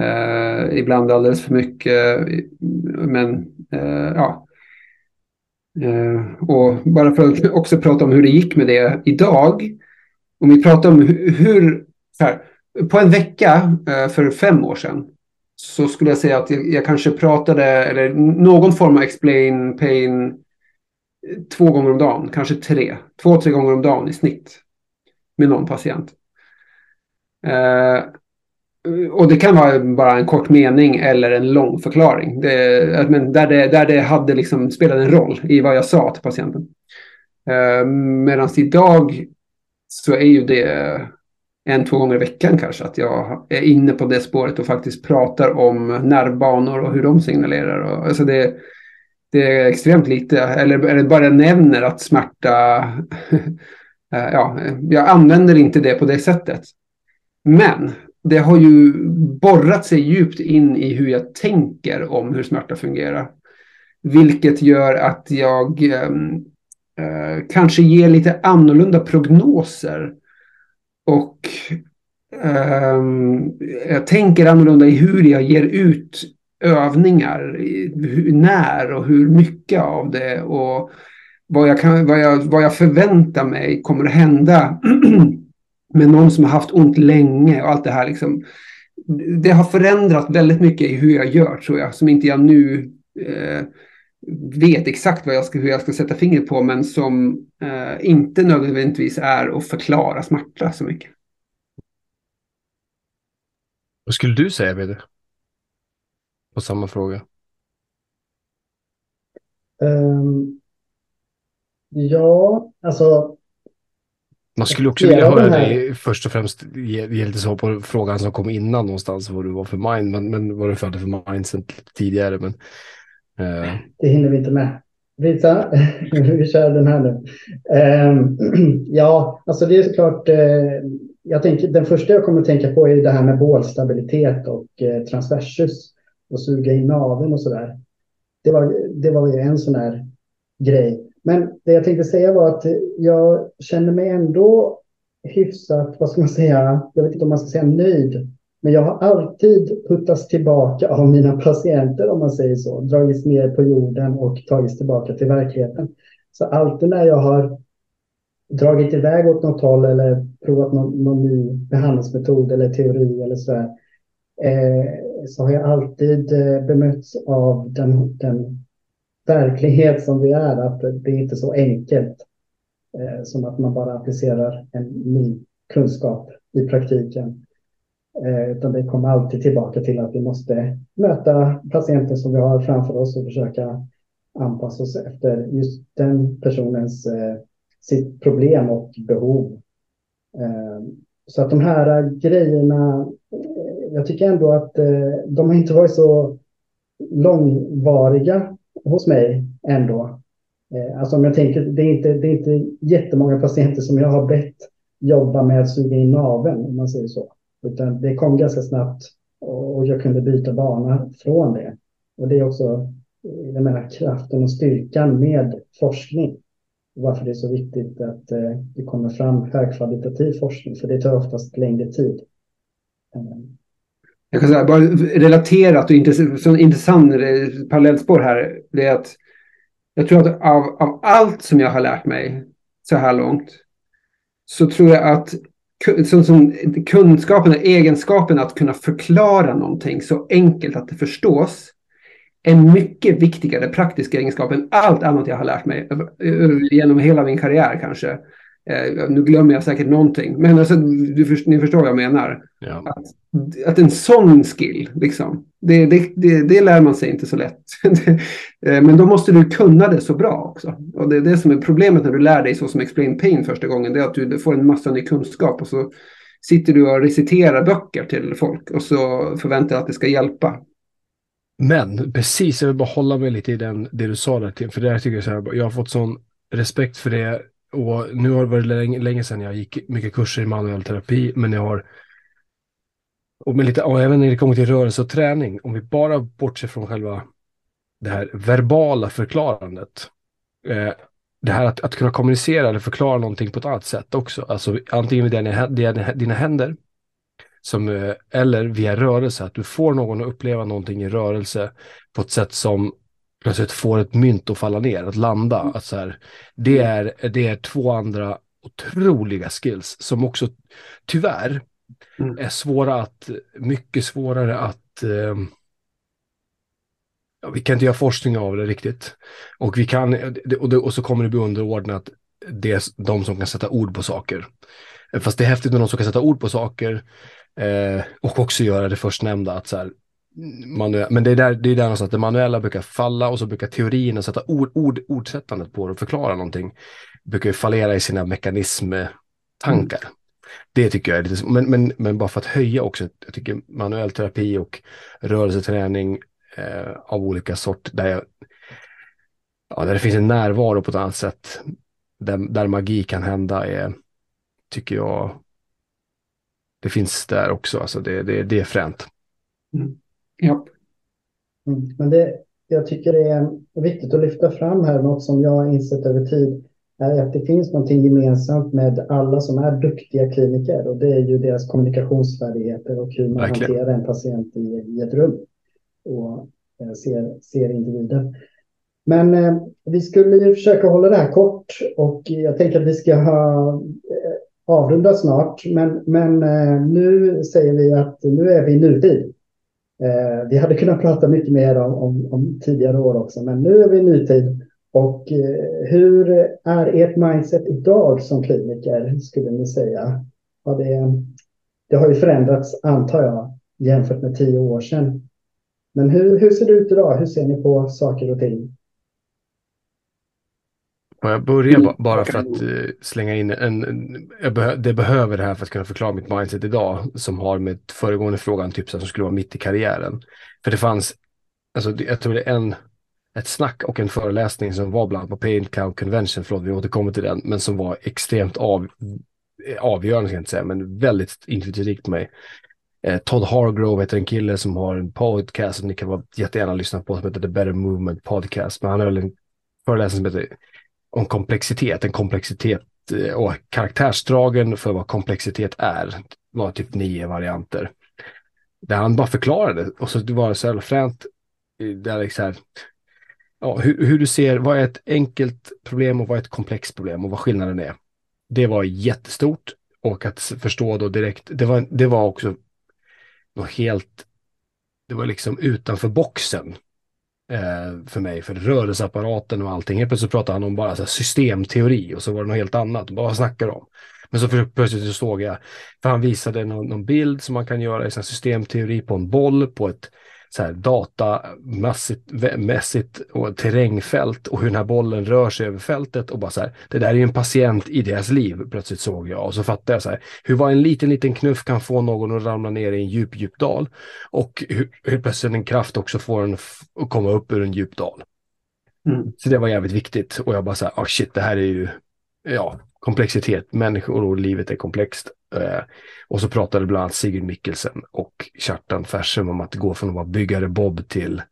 Uh, ibland alldeles för mycket. Men uh, ja, och bara för att också prata om hur det gick med det idag. Om vi pratar om hur, här, på en vecka för fem år sedan så skulle jag säga att jag, jag, kanske pratade, eller någon form av explain pain eh, två gånger om dagen, kanske tre, två, tre gånger om dagen i snitt med någon patient. Eh, och det kan vara bara en kort mening eller en lång förklaring. Det, eh, men där, det, där det hade liksom spelat en roll i vad jag sa till patienten. Eh, Medan idag så är ju det en, två gånger i veckan kanske att jag är inne på det spåret och faktiskt pratar om nervbanor och hur de signalerar. Och, alltså det, det är extremt lite, eller, eller bara nämner att smärta, eh, ja, jag använder inte det på det sättet. Men det har ju borrat sig djupt in i hur jag tänker om hur smärta fungerar. Vilket gör att jag ehm, eh, kanske ger lite annorlunda prognoser. Och um, jag tänker annorlunda i hur jag ger ut övningar. Hur, när och hur mycket av det. Och vad jag, kan, vad, jag, vad jag förväntar mig kommer att hända med någon som har haft ont länge och allt det här. Liksom, det har förändrat väldigt mycket i hur jag gör tror jag, som inte jag nu eh, vet exakt vad jag ska, hur jag ska sätta fingret på, men som eh, inte nödvändigtvis är att förklara smärta så mycket. Vad skulle du säga, Peder? På samma fråga. Um, ja, alltså. Man skulle också vilja höra dig först och främst ge, ge lite svar på frågan som kom innan någonstans, vad du var för mind, men, men vad du födde för mindset tidigare. Men, Eh. Det hinner vi inte med. Visa, vi kör den här nu. Ehm, ja, alltså det är såklart. Eh, jag tänker, den första jag kommer att tänka på är det här med bålstabilitet och eh, transversus och suga in naveln och sådär. Det var, det var ju en sån här grej. Men det jag tänkte säga var att jag känner mig ändå hyfsat, vad ska man säga, jag vet inte om man ska säga nöjd. Men jag har alltid puttats tillbaka av mina patienter, om man säger så. Dragits ner på jorden och tagits tillbaka till verkligheten. Så alltid när jag har dragit iväg åt något håll eller provat någon, någon ny behandlingsmetod eller teori eller så där, eh, så har jag alltid eh, bemötts av den, den verklighet som vi är, att det är inte så enkelt eh, som att man bara applicerar en ny kunskap i praktiken. Eh, utan det kommer alltid tillbaka till att vi måste möta patienter som vi har framför oss och försöka anpassa oss efter just den personens eh, sitt problem och behov. Eh, så att de här grejerna jag tycker ändå att de har inte varit så långvariga hos mig ändå. Alltså om jag tänker, det är, inte, det är inte jättemånga patienter som jag har bett jobba med att suga in naveln, om man säger så. Utan det kom ganska snabbt och jag kunde byta bana från det. Och det är också, eh, jag menar, kraften och styrkan med forskning. Varför det är så viktigt att eh, det kommer fram högkvalitativ forskning, för det tar oftast längre tid. Jag kan säga, bara relaterat och intressant, intressant parallellspår här, det är att jag tror att av, av allt som jag har lärt mig så här långt så tror jag att som, som kunskapen och egenskapen att kunna förklara någonting så enkelt att det förstås är mycket viktigare praktisk egenskap än allt annat jag har lärt mig genom hela min karriär kanske. Eh, nu glömmer jag säkert någonting, men alltså, du, ni förstår vad jag menar. Ja. Att, att en sån skill, liksom, det, det, det, det lär man sig inte så lätt. Eh, men då måste du kunna det så bra också. Och det är det som är problemet när du lär dig så som Explain Pain första gången, det är att du får en massa ny kunskap och så sitter du och reciterar böcker till folk och så förväntar att det ska hjälpa. Men precis, jag vill bara hålla mig lite i den, det du sa där för det tycker jag så här, jag har fått sån respekt för det och nu har det varit länge, länge sedan jag gick mycket kurser i manuell terapi, men jag har och, med lite, och även när det kommer till rörelse och träning, om vi bara bortser från själva det här verbala förklarandet. Eh, det här att, att kunna kommunicera eller förklara någonting på ett annat sätt också. Alltså antingen med dina, dina händer som, eh, eller via rörelse, att du får någon att uppleva någonting i rörelse på ett sätt som plötsligt får ett mynt att falla ner, att landa. Mm. Att så här, det, är, det är två andra otroliga skills som också tyvärr mm. är svåra att, mycket svårare att eh, vi kan inte göra forskning av det riktigt. Och, vi kan, och, det, och så kommer det bli underordnat det är de som kan sätta ord på saker. Fast det är häftigt med de som kan sätta ord på saker eh, och också göra det förstnämnda, att så här, manuell, men det är där, det är där någonstans det manuella brukar falla och så brukar teorin sätta ord, ord, ordsättandet på det och förklara någonting. Brukar fallera i sina mekanismtankar. Mm. Det tycker jag är lite, men, men, men bara för att höja också, jag tycker manuell terapi och rörelseträning eh, av olika sort, där, jag, ja, där det finns en närvaro på ett annat sätt, där, där magi kan hända, är, tycker jag, det finns där också, alltså det, det, det är fränt. Mm. Ja. Mm. Men det, jag tycker det är viktigt att lyfta fram här något som jag har insett över tid är att det finns någonting gemensamt med alla som är duktiga kliniker och det är ju deras kommunikationsfärdigheter och hur man Verkligen. hanterar en patient i, i ett rum och eh, ser, ser individen. Men eh, vi skulle ju försöka hålla det här kort och jag tänker att vi ska ha, eh, avrunda snart, men, men eh, nu säger vi att nu är vi i nutid. Eh, vi hade kunnat prata mycket mer om, om, om, tidigare år också, men nu är vi i nutid. Och eh, hur är ert mindset idag som kliniker, skulle ni säga? Har det, det har ju förändrats, antar jag, jämfört med tio år sedan. Men hur, hur ser det ut idag? Hur ser ni på saker och ting? Jag börja mm. bara för att uh, slänga in en, det behöver det här för att kunna förklara mitt mindset idag som har med föregående frågan, typ så som skulle vara mitt i karriären. För det fanns, alltså jag tror det är en, ett snack och en föreläsning som var bland på Paint Cow Convention, förlåt vi återkommer till den, men som var extremt av, avgörande, ska jag inte säga, men väldigt inflytelserikt på mig. Eh, Todd Hargrove heter en kille som har en podcast som ni kan vara jättegärna lyssna på som heter The Better Movement Podcast. Men han höll en föreläsning som heter om komplexitet, en komplexitet eh, och karaktärsdragen för vad komplexitet är. Det var typ nio varianter. Där han bara förklarade och så var det så jävla fränt. Eh, där liksom här, ja, hur, hur, du ser, vad är ett enkelt problem och vad är ett komplext problem och vad skillnaden är. Det var jättestort och att förstå då direkt, det var, det var också något helt, det var liksom utanför boxen eh, för mig, för rörelseapparaten och allting. Helt plötsligt pratade han om bara så systemteori och så var det något helt annat. Bara vad snackar om? Men så plötsligt så såg jag, för han visade någon, någon bild som man kan göra i systemteori på en boll på ett så här, datamässigt och terrängfält och hur den här bollen rör sig över fältet och bara så här, det där är ju en patient i deras liv, plötsligt såg jag och så fattade jag så här, hur var en liten, liten knuff kan få någon att ramla ner i en djup, djup dal och hur, hur plötsligt en kraft också får en att komma upp ur en djup dal. Mm. Så det var jävligt viktigt och jag bara så här, oh shit, det här är ju, ja, komplexitet, människor och livet är komplext. Eh, och så pratade bland annat Sigrid Mikkelsen och Kjartan Fersem om att gå från att vara byggare Bob till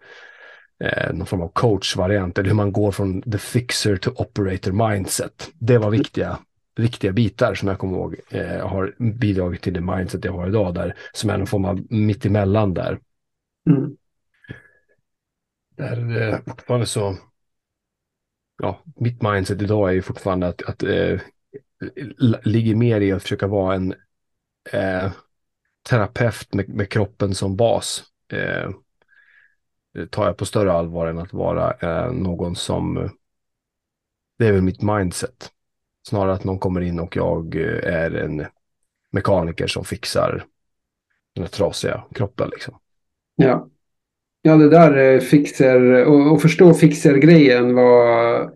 eh, någon form av coachvariant, eller hur man går från the fixer to operator mindset. Det var viktiga, viktiga bitar som jag kommer ihåg eh, har bidragit till det mindset jag har idag, där, som är någon form av mittemellan där. Mm. Där eh, fortfarande så, ja, mitt mindset idag är ju fortfarande att, att eh, ligger mer i att försöka vara en eh, terapeut med, med, kroppen som bas. Eh, det tar jag på större allvar än att vara eh, någon som... Det är väl mitt mindset. Snarare att någon kommer in och jag eh, är en mekaniker som fixar den här trasiga kroppen. Liksom. Ja. Ja, det där eh, fixer och, och förstå fixer-grejen var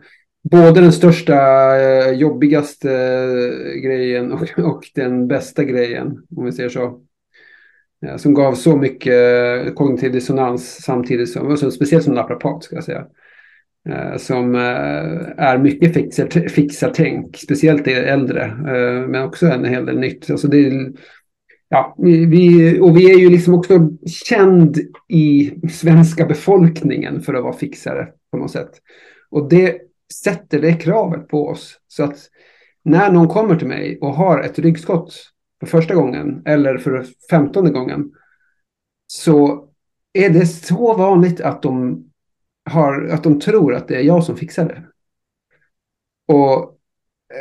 både den största, eh, jobbigaste eh, grejen och, och den bästa grejen, om vi säger så. Eh, som gav så mycket kognitiv dissonans samtidigt som, alltså, speciellt som naprapat ska jag säga. Som är mycket fixar, fixartänk, speciellt det äldre, men också en hel del nytt. Alltså det är, ja, vi, och vi är ju liksom också känd i svenska befolkningen för att vara fixare på något sätt. Och det sätter det kravet på oss. Så att när någon kommer till mig och har ett ryggskott för första gången eller för femtonde gången så är det så vanligt att de, har, att de tror att det är jag som fixar det. Och,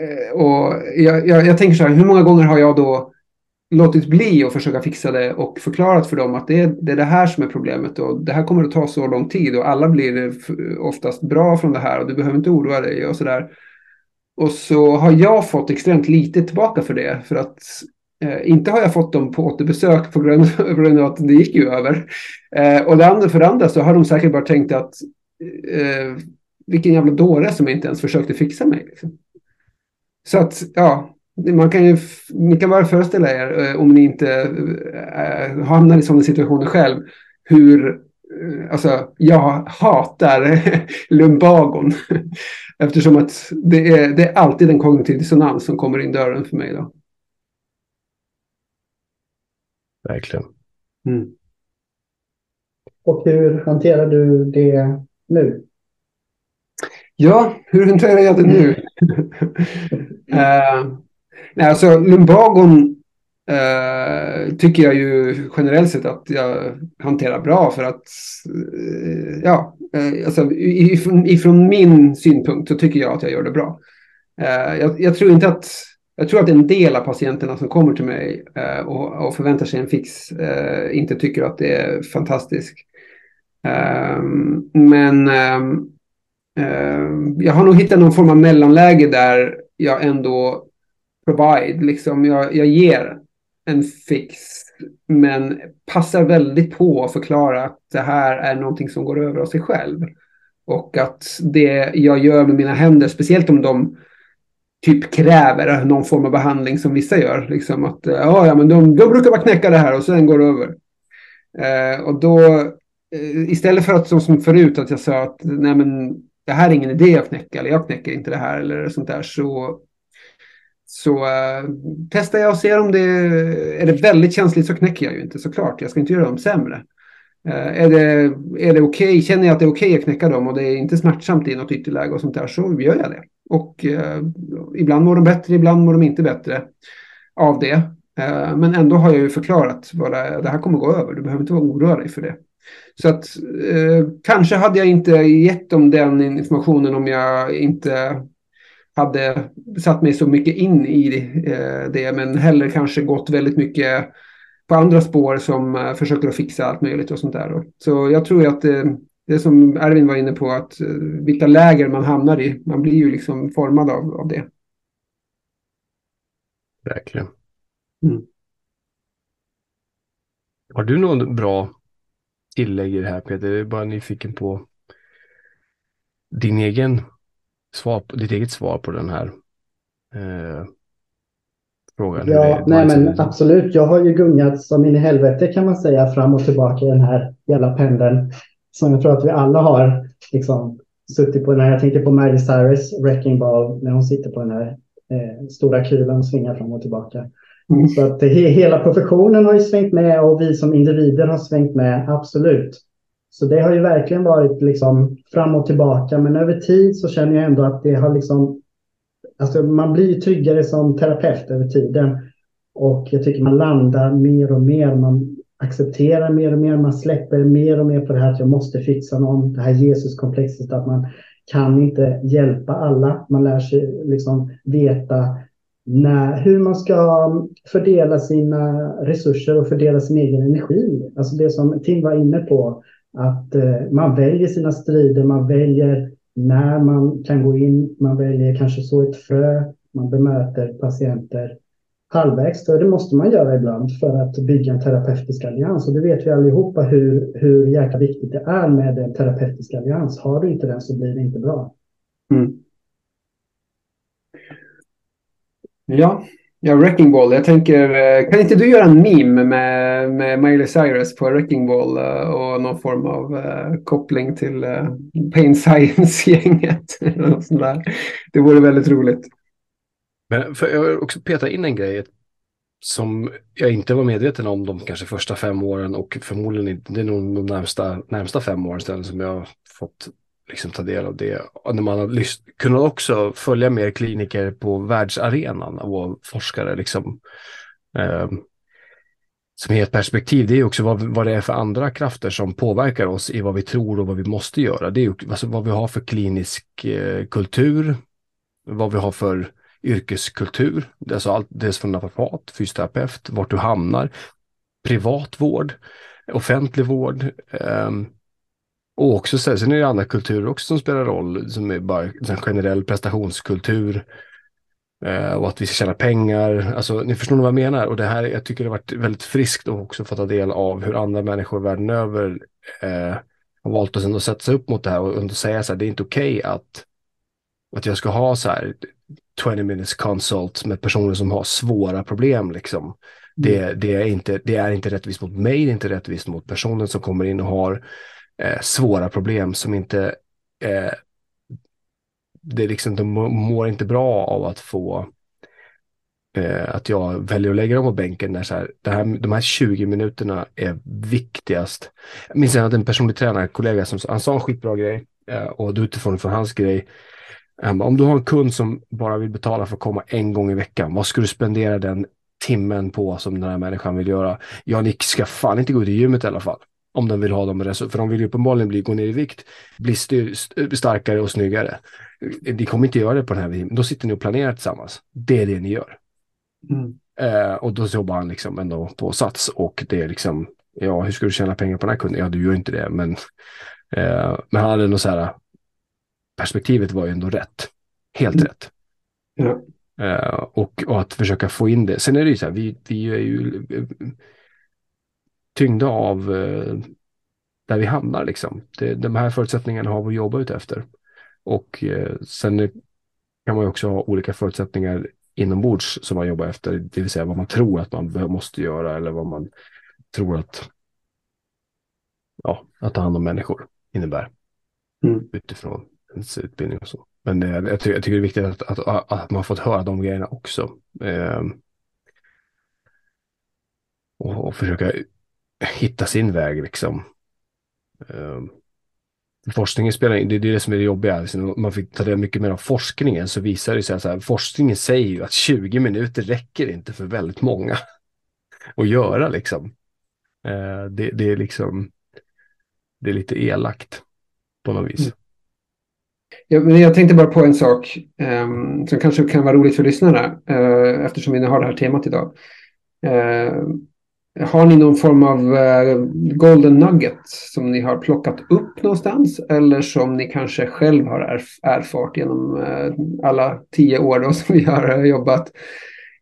eh, och jag, jag, jag tänker så här, hur många gånger har jag då låtit bli att försöka fixa det och förklarat för dem att det är, det är det här som är problemet och det här kommer att ta så lång tid och alla blir oftast bra från det här och du behöver inte oroa dig och sådär. Och så har jag fått extremt lite tillbaka för det för att eh, inte har jag fått dem på återbesök på grund, på grund av att det gick ju över. Eh, och det andra, för det andra så har de säkert bara tänkt att eh, vilken jävla dåre som inte ens försökte fixa mig. Liksom. Så att, ja, man kan ju, ni kan bara föreställa er, eh, om ni inte äh, hamnar i sådana situationer själv, hur äh, Alltså, jag hatar lumbagon. Eftersom att det är, det är alltid en kognitiv dissonans som kommer in dörren för mig. Då. Verkligen. Mm. Och hur hanterar du det nu? Ja, hur hanterar jag det nu? uh, Nej, alltså lumbagon eh, tycker jag ju generellt sett att jag hanterar bra för att, eh, ja, eh, alltså ifrån, ifrån min synpunkt så tycker jag att jag gör det bra. Eh, jag, jag, tror inte att jag tror att en del av patienterna som kommer till mig eh, och, och, förväntar sig en fix eh, inte tycker att det är fantastiskt. Ehm, men ehm, ehm, jag har nog hittat någon form av mellanläge där jag ändå provide, liksom jag, jag ger en fix men passar väldigt på att förklara att det här är någonting som går över av sig själv. Och att det jag gör med mina händer, speciellt om de typ kräver någon form av behandling som vissa gör. Liksom att ja, ja men de, de brukar bara knäcka det här och sen går det över. Eh, och då eh, istället för att som, som förut att jag sa att nej men det här är ingen idé att knäcka eller jag knäcker inte det här eller sånt där så så uh, testar jag och ser om det är det väldigt känsligt så knäcker jag ju inte såklart. Jag ska inte göra dem sämre. Uh, är det, är det okej, okay, känner jag att det är okej okay att knäcka dem och det är inte smärtsamt i något ytterläge och sånt där så gör jag det. Och uh, ibland mår de bättre, ibland mår de inte bättre av det. men ändå har jag ju förklarat vad det, det här kommer gå över. Du behöver inte vara orolig för det. Så att kanske hade jag inte gett dem den informationen om jag inte hade satt mig så mycket in i eh, det, men heller kanske gått väldigt mycket på andra spår som eh, försöker att fixa allt möjligt och sånt där. Så jag tror att det, det som Erwin var inne på, att eh, vilka läger man hamnar i, man blir ju liksom formad av, av det. Verkligen. Mm. Har du någon bra tillägg i det här Peter? Jag är bara nyfiken på din egen svar, ditt eget svar på den här eh, frågan. Ja, nej men absolut. Jag har ju gungat som in i helvete kan man säga fram och tillbaka i den här jävla pendeln. Som jag tror att vi alla har liksom suttit på. När jag tänker på Miley Cyrus Wrecking Ball när hon sitter på den här eh, stora kulan och svingar fram och tillbaka. Mm. Så att he hela professionen har ju svängt med och vi som individer har svängt med, absolut. Så det har ju verkligen varit liksom fram och tillbaka. Men över tid så känner jag ändå att det har liksom... Alltså man blir tryggare som terapeut över tiden. Och jag tycker man landar mer och mer. Man accepterar mer och mer. Man släpper mer och mer på det här att jag måste fixa någon. Det här Jesuskomplexet att man kan inte hjälpa alla. Man lär sig liksom veta när, hur man ska fördela sina resurser och fördela sin egen energi. Alltså det som Tim var inne på att eh, man väljer sina strider, man väljer när man kan gå in, man väljer kanske så ett frö, man bemöter patienter halvvägs. Det måste man göra ibland för att bygga en terapeutisk allians. Och det vet vi allihopa hur, hur jäkla viktigt det är med en terapeutisk allians. Har du inte den så blir det inte bra. Mm. Ja, Ja, Wrecking Ball. Jag tänker, eh, kan inte du göra en meme med, med Miley Cyrus på Wrecking Ball eh, och någon form av uh, koppling till uh, Pain Science-gänget? det vore väldigt roligt. Men för jag vill också peta in en grej som jag inte var medveten om de kanske första fem åren och förmodligen inte, det är nog de närmsta, närmsta fem åren som jag har fått liksom ta del av det. Och när man har lyst, kunnat också följa mer kliniker på världsarenan och forskare liksom. Eh, som är ett perspektiv, det är också vad, vad det är för andra krafter som påverkar oss i vad vi tror och vad vi måste göra. Det är alltså vad vi har för klinisk eh, kultur, vad vi har för yrkeskultur, alltså allt, dels från naprapat, fysioterapeut, vart du hamnar, privat vård, offentlig vård, um, och också så, sen är det andra kulturer också som spelar roll, som är bara en generell prestationskultur. Eh, och att vi ska tjäna pengar. Alltså, ni förstår vad jag menar. Och det här, jag tycker det har varit väldigt friskt att också få ta del av hur andra människor världen över eh, har valt att ändå sätta sig upp mot det här och ändå säga så här, det är inte okej okay att, att jag ska ha så här 20 minutes consult med personer som har svåra problem liksom. Det, mm. det, är inte, det är inte rättvist mot mig, det är inte rättvist mot personen som kommer in och har eh, svåra problem som inte eh, det är liksom, de mår inte bra av att få eh, att jag väljer att lägga dem på bänken när så här, det här, de här 20 minuterna är viktigast. Jag minns att en personlig tränarkollega som han sa en skitbra grej eh, och utifrån från hans grej om du har en kund som bara vill betala för att komma en gång i veckan, vad ska du spendera den timmen på som den här människan vill göra? Ja, ni ska fan inte gå ut i gymmet i alla fall. Om de vill ha dem resurser. För de vill ju uppenbarligen bli, gå ner i vikt, bli starkare och snyggare. De kommer inte göra det på den här viset. Då sitter ni och planerar tillsammans. Det är det ni gör. Mm. Eh, och då jobbar han liksom ändå på Sats och det är liksom, ja hur ska du tjäna pengar på den här kunden? Ja, du gör inte det, men, eh, men han hade nog så här, perspektivet var ju ändå rätt. Helt mm. rätt. Ja. Eh, och, och, att försöka få in det. Sen är det ju så här, vi, vi är ju tyngda av eh, där vi hamnar liksom. Det, de här förutsättningarna har vi att jobba ut efter. Och eh, sen kan man ju också ha olika förutsättningar inombords som man jobbar efter, det vill säga vad man tror att man måste göra eller vad man tror att ja, att ta hand om människor innebär mm. utifrån ens utbildning och så. Men eh, jag, tycker, jag tycker det är viktigt att, att, att man fått höra de grejerna också. Eh, och, och, försöka hitta sin väg liksom. Um, forskningen spelar in, det är det som är det jobbiga. Liksom, man fick ta del mycket mer av forskningen så visar det sig att här, forskningen säger ju att 20 minuter räcker inte för väldigt många att göra liksom. Uh, det, det, är liksom, det är lite elakt på något vis. Mm. Ja, men jag tänkte bara på en sak um, som kanske kan vara roligt för lyssnarna uh, eftersom vi har det här temat idag. Uh, har ni någon form av eh, golden nugget som ni har plockat upp någonstans eller som ni kanske själv har erf erfart genom eh, alla tio år då som vi har jobbat?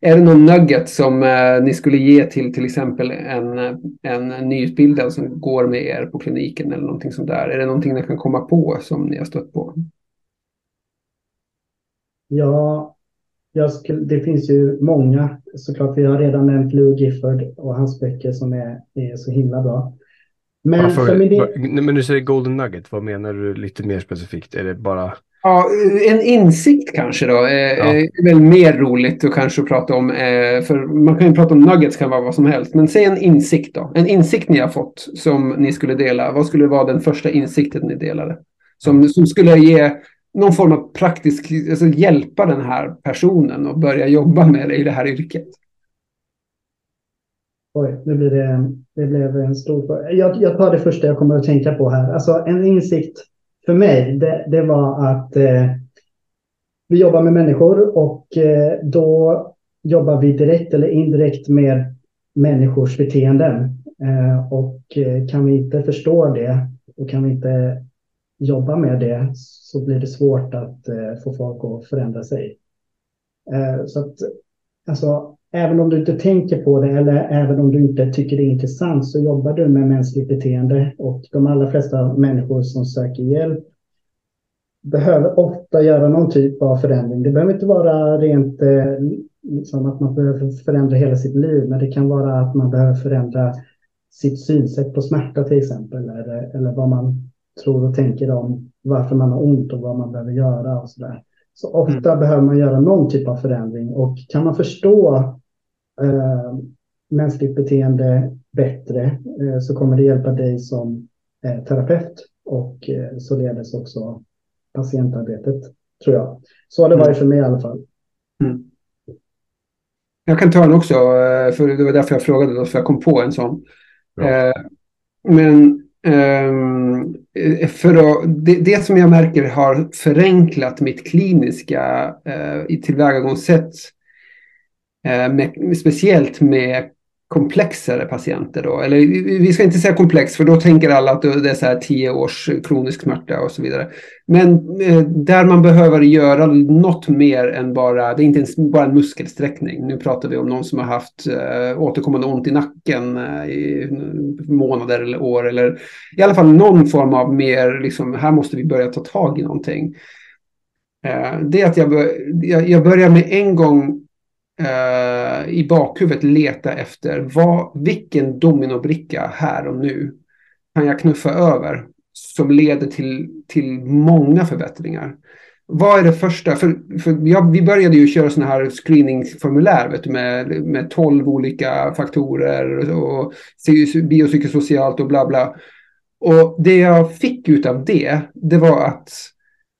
Är det någon nugget som eh, ni skulle ge till till exempel en, en nyutbildad som går med er på kliniken eller någonting sånt där? Är det någonting ni kan komma på som ni har stött på? Ja, skulle, det finns ju många såklart. Vi har redan nämnt Lou Gifford och hans böcker som är, är så himla bra. Men, ja, för, min del... men du säger Golden Nugget, vad menar du lite mer specifikt? Är det bara... Ja, en insikt kanske då. Eh, ja. är väl mer roligt att kanske prata om. Eh, för man kan ju prata om nuggets kan vara vad som helst. Men säg en insikt då. En insikt ni har fått som ni skulle dela. Vad skulle vara den första insikten ni delade? Som, som skulle ge någon form av praktisk, alltså hjälpa den här personen och börja jobba med det i det här yrket? Oj, nu blir det, det blev en stor fråga. Jag, jag tar det första jag kommer att tänka på här. Alltså en insikt för mig, det, det var att eh, vi jobbar med människor och eh, då jobbar vi direkt eller indirekt med människors beteenden. Eh, och eh, kan vi inte förstå det och kan vi inte jobba med det så blir det svårt att eh, få folk att förändra sig. Eh, så att, alltså, även om du inte tänker på det eller även om du inte tycker det är intressant så jobbar du med mänskligt beteende och de allra flesta människor som söker hjälp behöver ofta göra någon typ av förändring. Det behöver inte vara rent eh, liksom att man behöver förändra hela sitt liv, men det kan vara att man behöver förändra sitt synsätt på smärta till exempel, eller, eller vad man tror och tänker om varför man har ont och vad man behöver göra och så där. Så ofta mm. behöver man göra någon typ av förändring och kan man förstå eh, mänskligt beteende bättre eh, så kommer det hjälpa dig som eh, terapeut och eh, således också patientarbetet, tror jag. Så har det varit mm. för mig i alla fall. Mm. Jag kan ta en också, eh, för det var därför jag frågade, för jag kom på en sån. Ja. Eh, men Um, Eh, för att, det, det, som jag märker har förenklat mitt kliniska eh, tillvägagångssätt. Eh, med, speciellt med komplexare patienter då. Eller vi ska inte säga komplex för då tänker alla att det är så här tio års kronisk smärta och så vidare. Men eh, där man behöver göra något mer än bara, det är inte ens bara en muskelsträckning. Nu pratar vi om någon som har haft eh, återkommande ont i nacken eh, i månader eller år eller i alla fall någon form av mer, liksom, här måste vi börja ta tag i någonting. Det är att jag, bör, jag börjar med en gång eh, i bakhuvudet leta efter vad, vilken dominobricka här och nu kan jag knuffa över som leder till, till många förbättringar. Vad är det första? För, för jag, vi började ju köra sådana här screeningformulär vet du, med, med 12 olika faktorer och biopsykosocialt och bla bla. Och det jag fick ut av det, det var att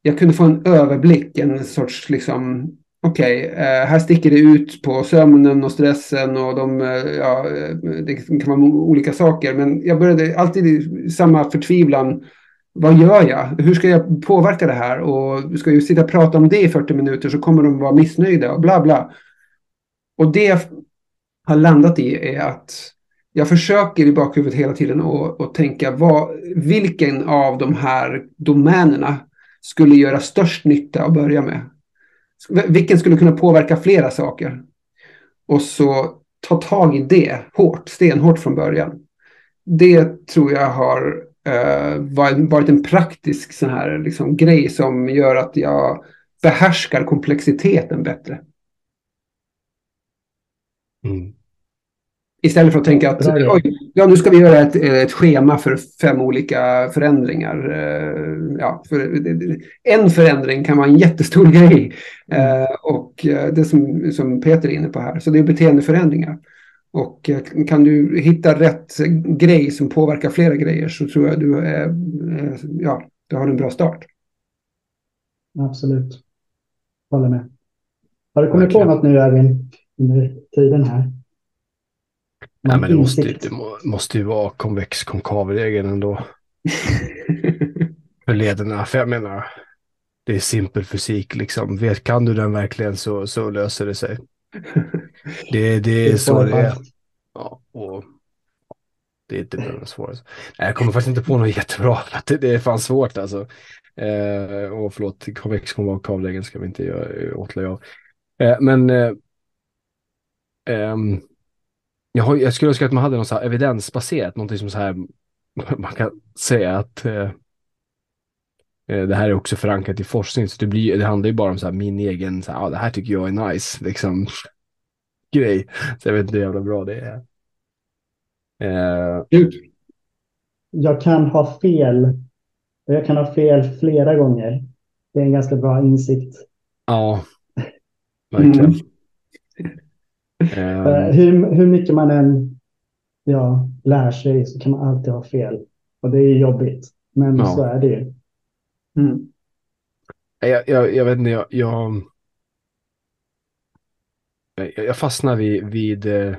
jag kunde få en överblick, en sorts liksom Okej, okay, här sticker det ut på sömnen och stressen och de, eh, ja, eh, det kan vara olika saker. Men jag började alltid i samma förtvivlan. Vad gör jag? Hur ska jag påverka det här? Och ska jag sitta och prata om det i 40 minuter så kommer de vara missnöjda och bla bla. och det jag har landat i är att jag försöker i bakhuvudet hela tiden att tänka vad, vilken av de här domänerna skulle göra störst nytta att börja med. Vilken skulle kunna påverka flera saker? Och så ta tag i det hårt, stenhårt från början. Det tror jag har uh, varit en praktisk sån här liksom, grej som gör att jag behärskar komplexiteten bättre. Mm. Istället för att tänka att oj, ja, nu ska vi göra ett, ett schema för fem olika förändringar. Eh, ja, för en förändring kan vara en jättestor grej. Mm. Och eh, det som, som Peter är inne på här, så det är beteendeförändringar. Och kan du hitta rätt grej som påverkar flera grejer så tror jag du, är, ja, du har en bra start. Absolut. Håller med. Har du kommit Verkligen. på något nu Erwin under tiden här? Nej, men det måste, det måste ju vara konvex konkav-regeln ändå. för lederna. För jag menar, det är simpel fysik liksom. Vet, kan du den verkligen så, så löser det sig. Det, det är så det är. Ja, och det är inte det svårast. Nej, jag kommer faktiskt inte på något jättebra. Det, det är fan svårt alltså. Eh, och förlåt, konvex konkav-regeln ska vi inte göra åtlöja av. Eh, men eh, um, jag, har, jag skulle önska att man hade något så evidensbaserat, någonting som så här, man kan säga att eh, eh, det här är också förankrat i forskning, så det, blir, det handlar ju bara om så här, min egen, så här, ah, det här tycker jag är nice, liksom, grej. Så jag vet inte hur jävla bra det är. Eh, jag kan ha fel. Jag kan ha fel flera gånger. Det är en ganska bra insikt. Ja, verkligen. Mm. Um, hur, hur mycket man än ja, lär sig så kan man alltid ha fel. Och det är jobbigt. Men ja. så är det ju. Mm. Jag, jag, jag, vet inte, jag, jag, jag fastnar vid, vid eh,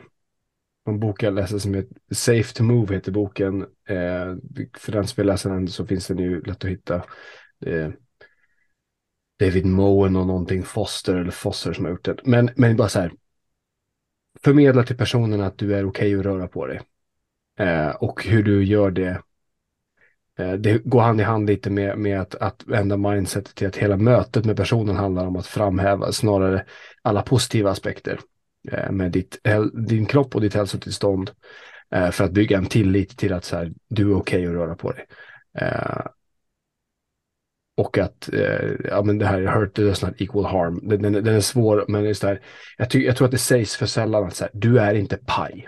en bok jag läser som heter Safe to Move heter boken. Eh, för den som vill läsa den så finns den ju lätt att hitta. Eh, David Moen och någonting Foster eller Foster som har gjort den. Men, men bara så här, förmedla till personen att du är okej okay att röra på dig. Eh, och hur du gör det. Eh, det går hand i hand lite med, med att, att vända mindsetet till att hela mötet med personen handlar om att framhäva snarare alla positiva aspekter eh, med ditt, din kropp och ditt hälsotillstånd. Eh, för att bygga en tillit till att så här, du är okej okay att röra på dig. Eh, och att eh, ja, men det här hurt does not equal harm. Den, den, den är svår, men just där, jag, ty, jag tror att det sägs för sällan att så här, du är inte paj.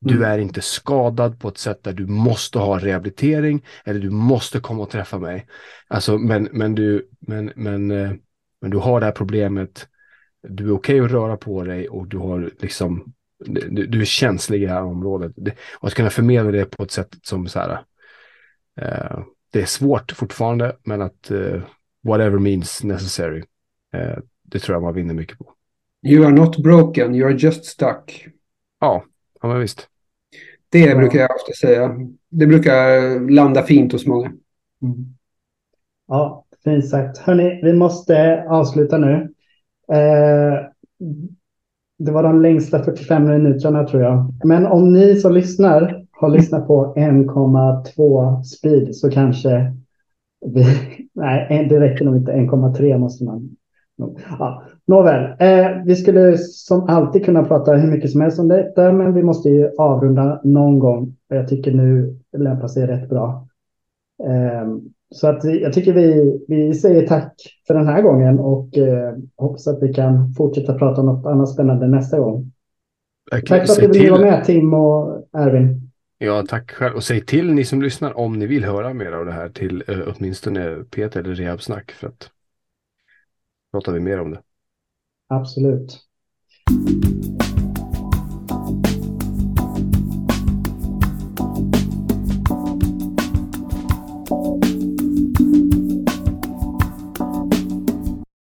Du mm. är inte skadad på ett sätt där du måste ha rehabilitering eller du måste komma och träffa mig. Alltså, men, men, du, men, men, eh, men du har det här problemet. Du är okej okay att röra på dig och du har liksom du, du är känslig i det här området. Det, och att kunna förmedla det på ett sätt som så här, eh, det är svårt fortfarande, men att uh, whatever means necessary, uh, det tror jag man vinner mycket på. You are not broken, you are just stuck. Ja, ja men visst. Det ja. brukar jag ofta säga. Det brukar landa fint hos många. Mm. Ja, fint sagt. Hörni, vi måste avsluta nu. Eh, det var de längsta 45 minuterna tror jag. Men om ni som lyssnar har lyssnat på 1,2 speed så kanske vi, nej, det räcker nog inte. 1,3 måste man. Ja, nåväl, eh, vi skulle som alltid kunna prata hur mycket som helst om detta, men vi måste ju avrunda någon gång. Jag tycker nu lämpar sig rätt bra. Eh, så att jag tycker vi, vi säger tack för den här gången och eh, hoppas att vi kan fortsätta prata om något annat spännande nästa gång. Tack för att du ville vara med Tim och Erwin. Ja, tack själv. Och säg till ni som lyssnar om ni vill höra mer av det här till eh, åtminstone Peter eller Rehabsnack för att pratar vi mer om det. Absolut.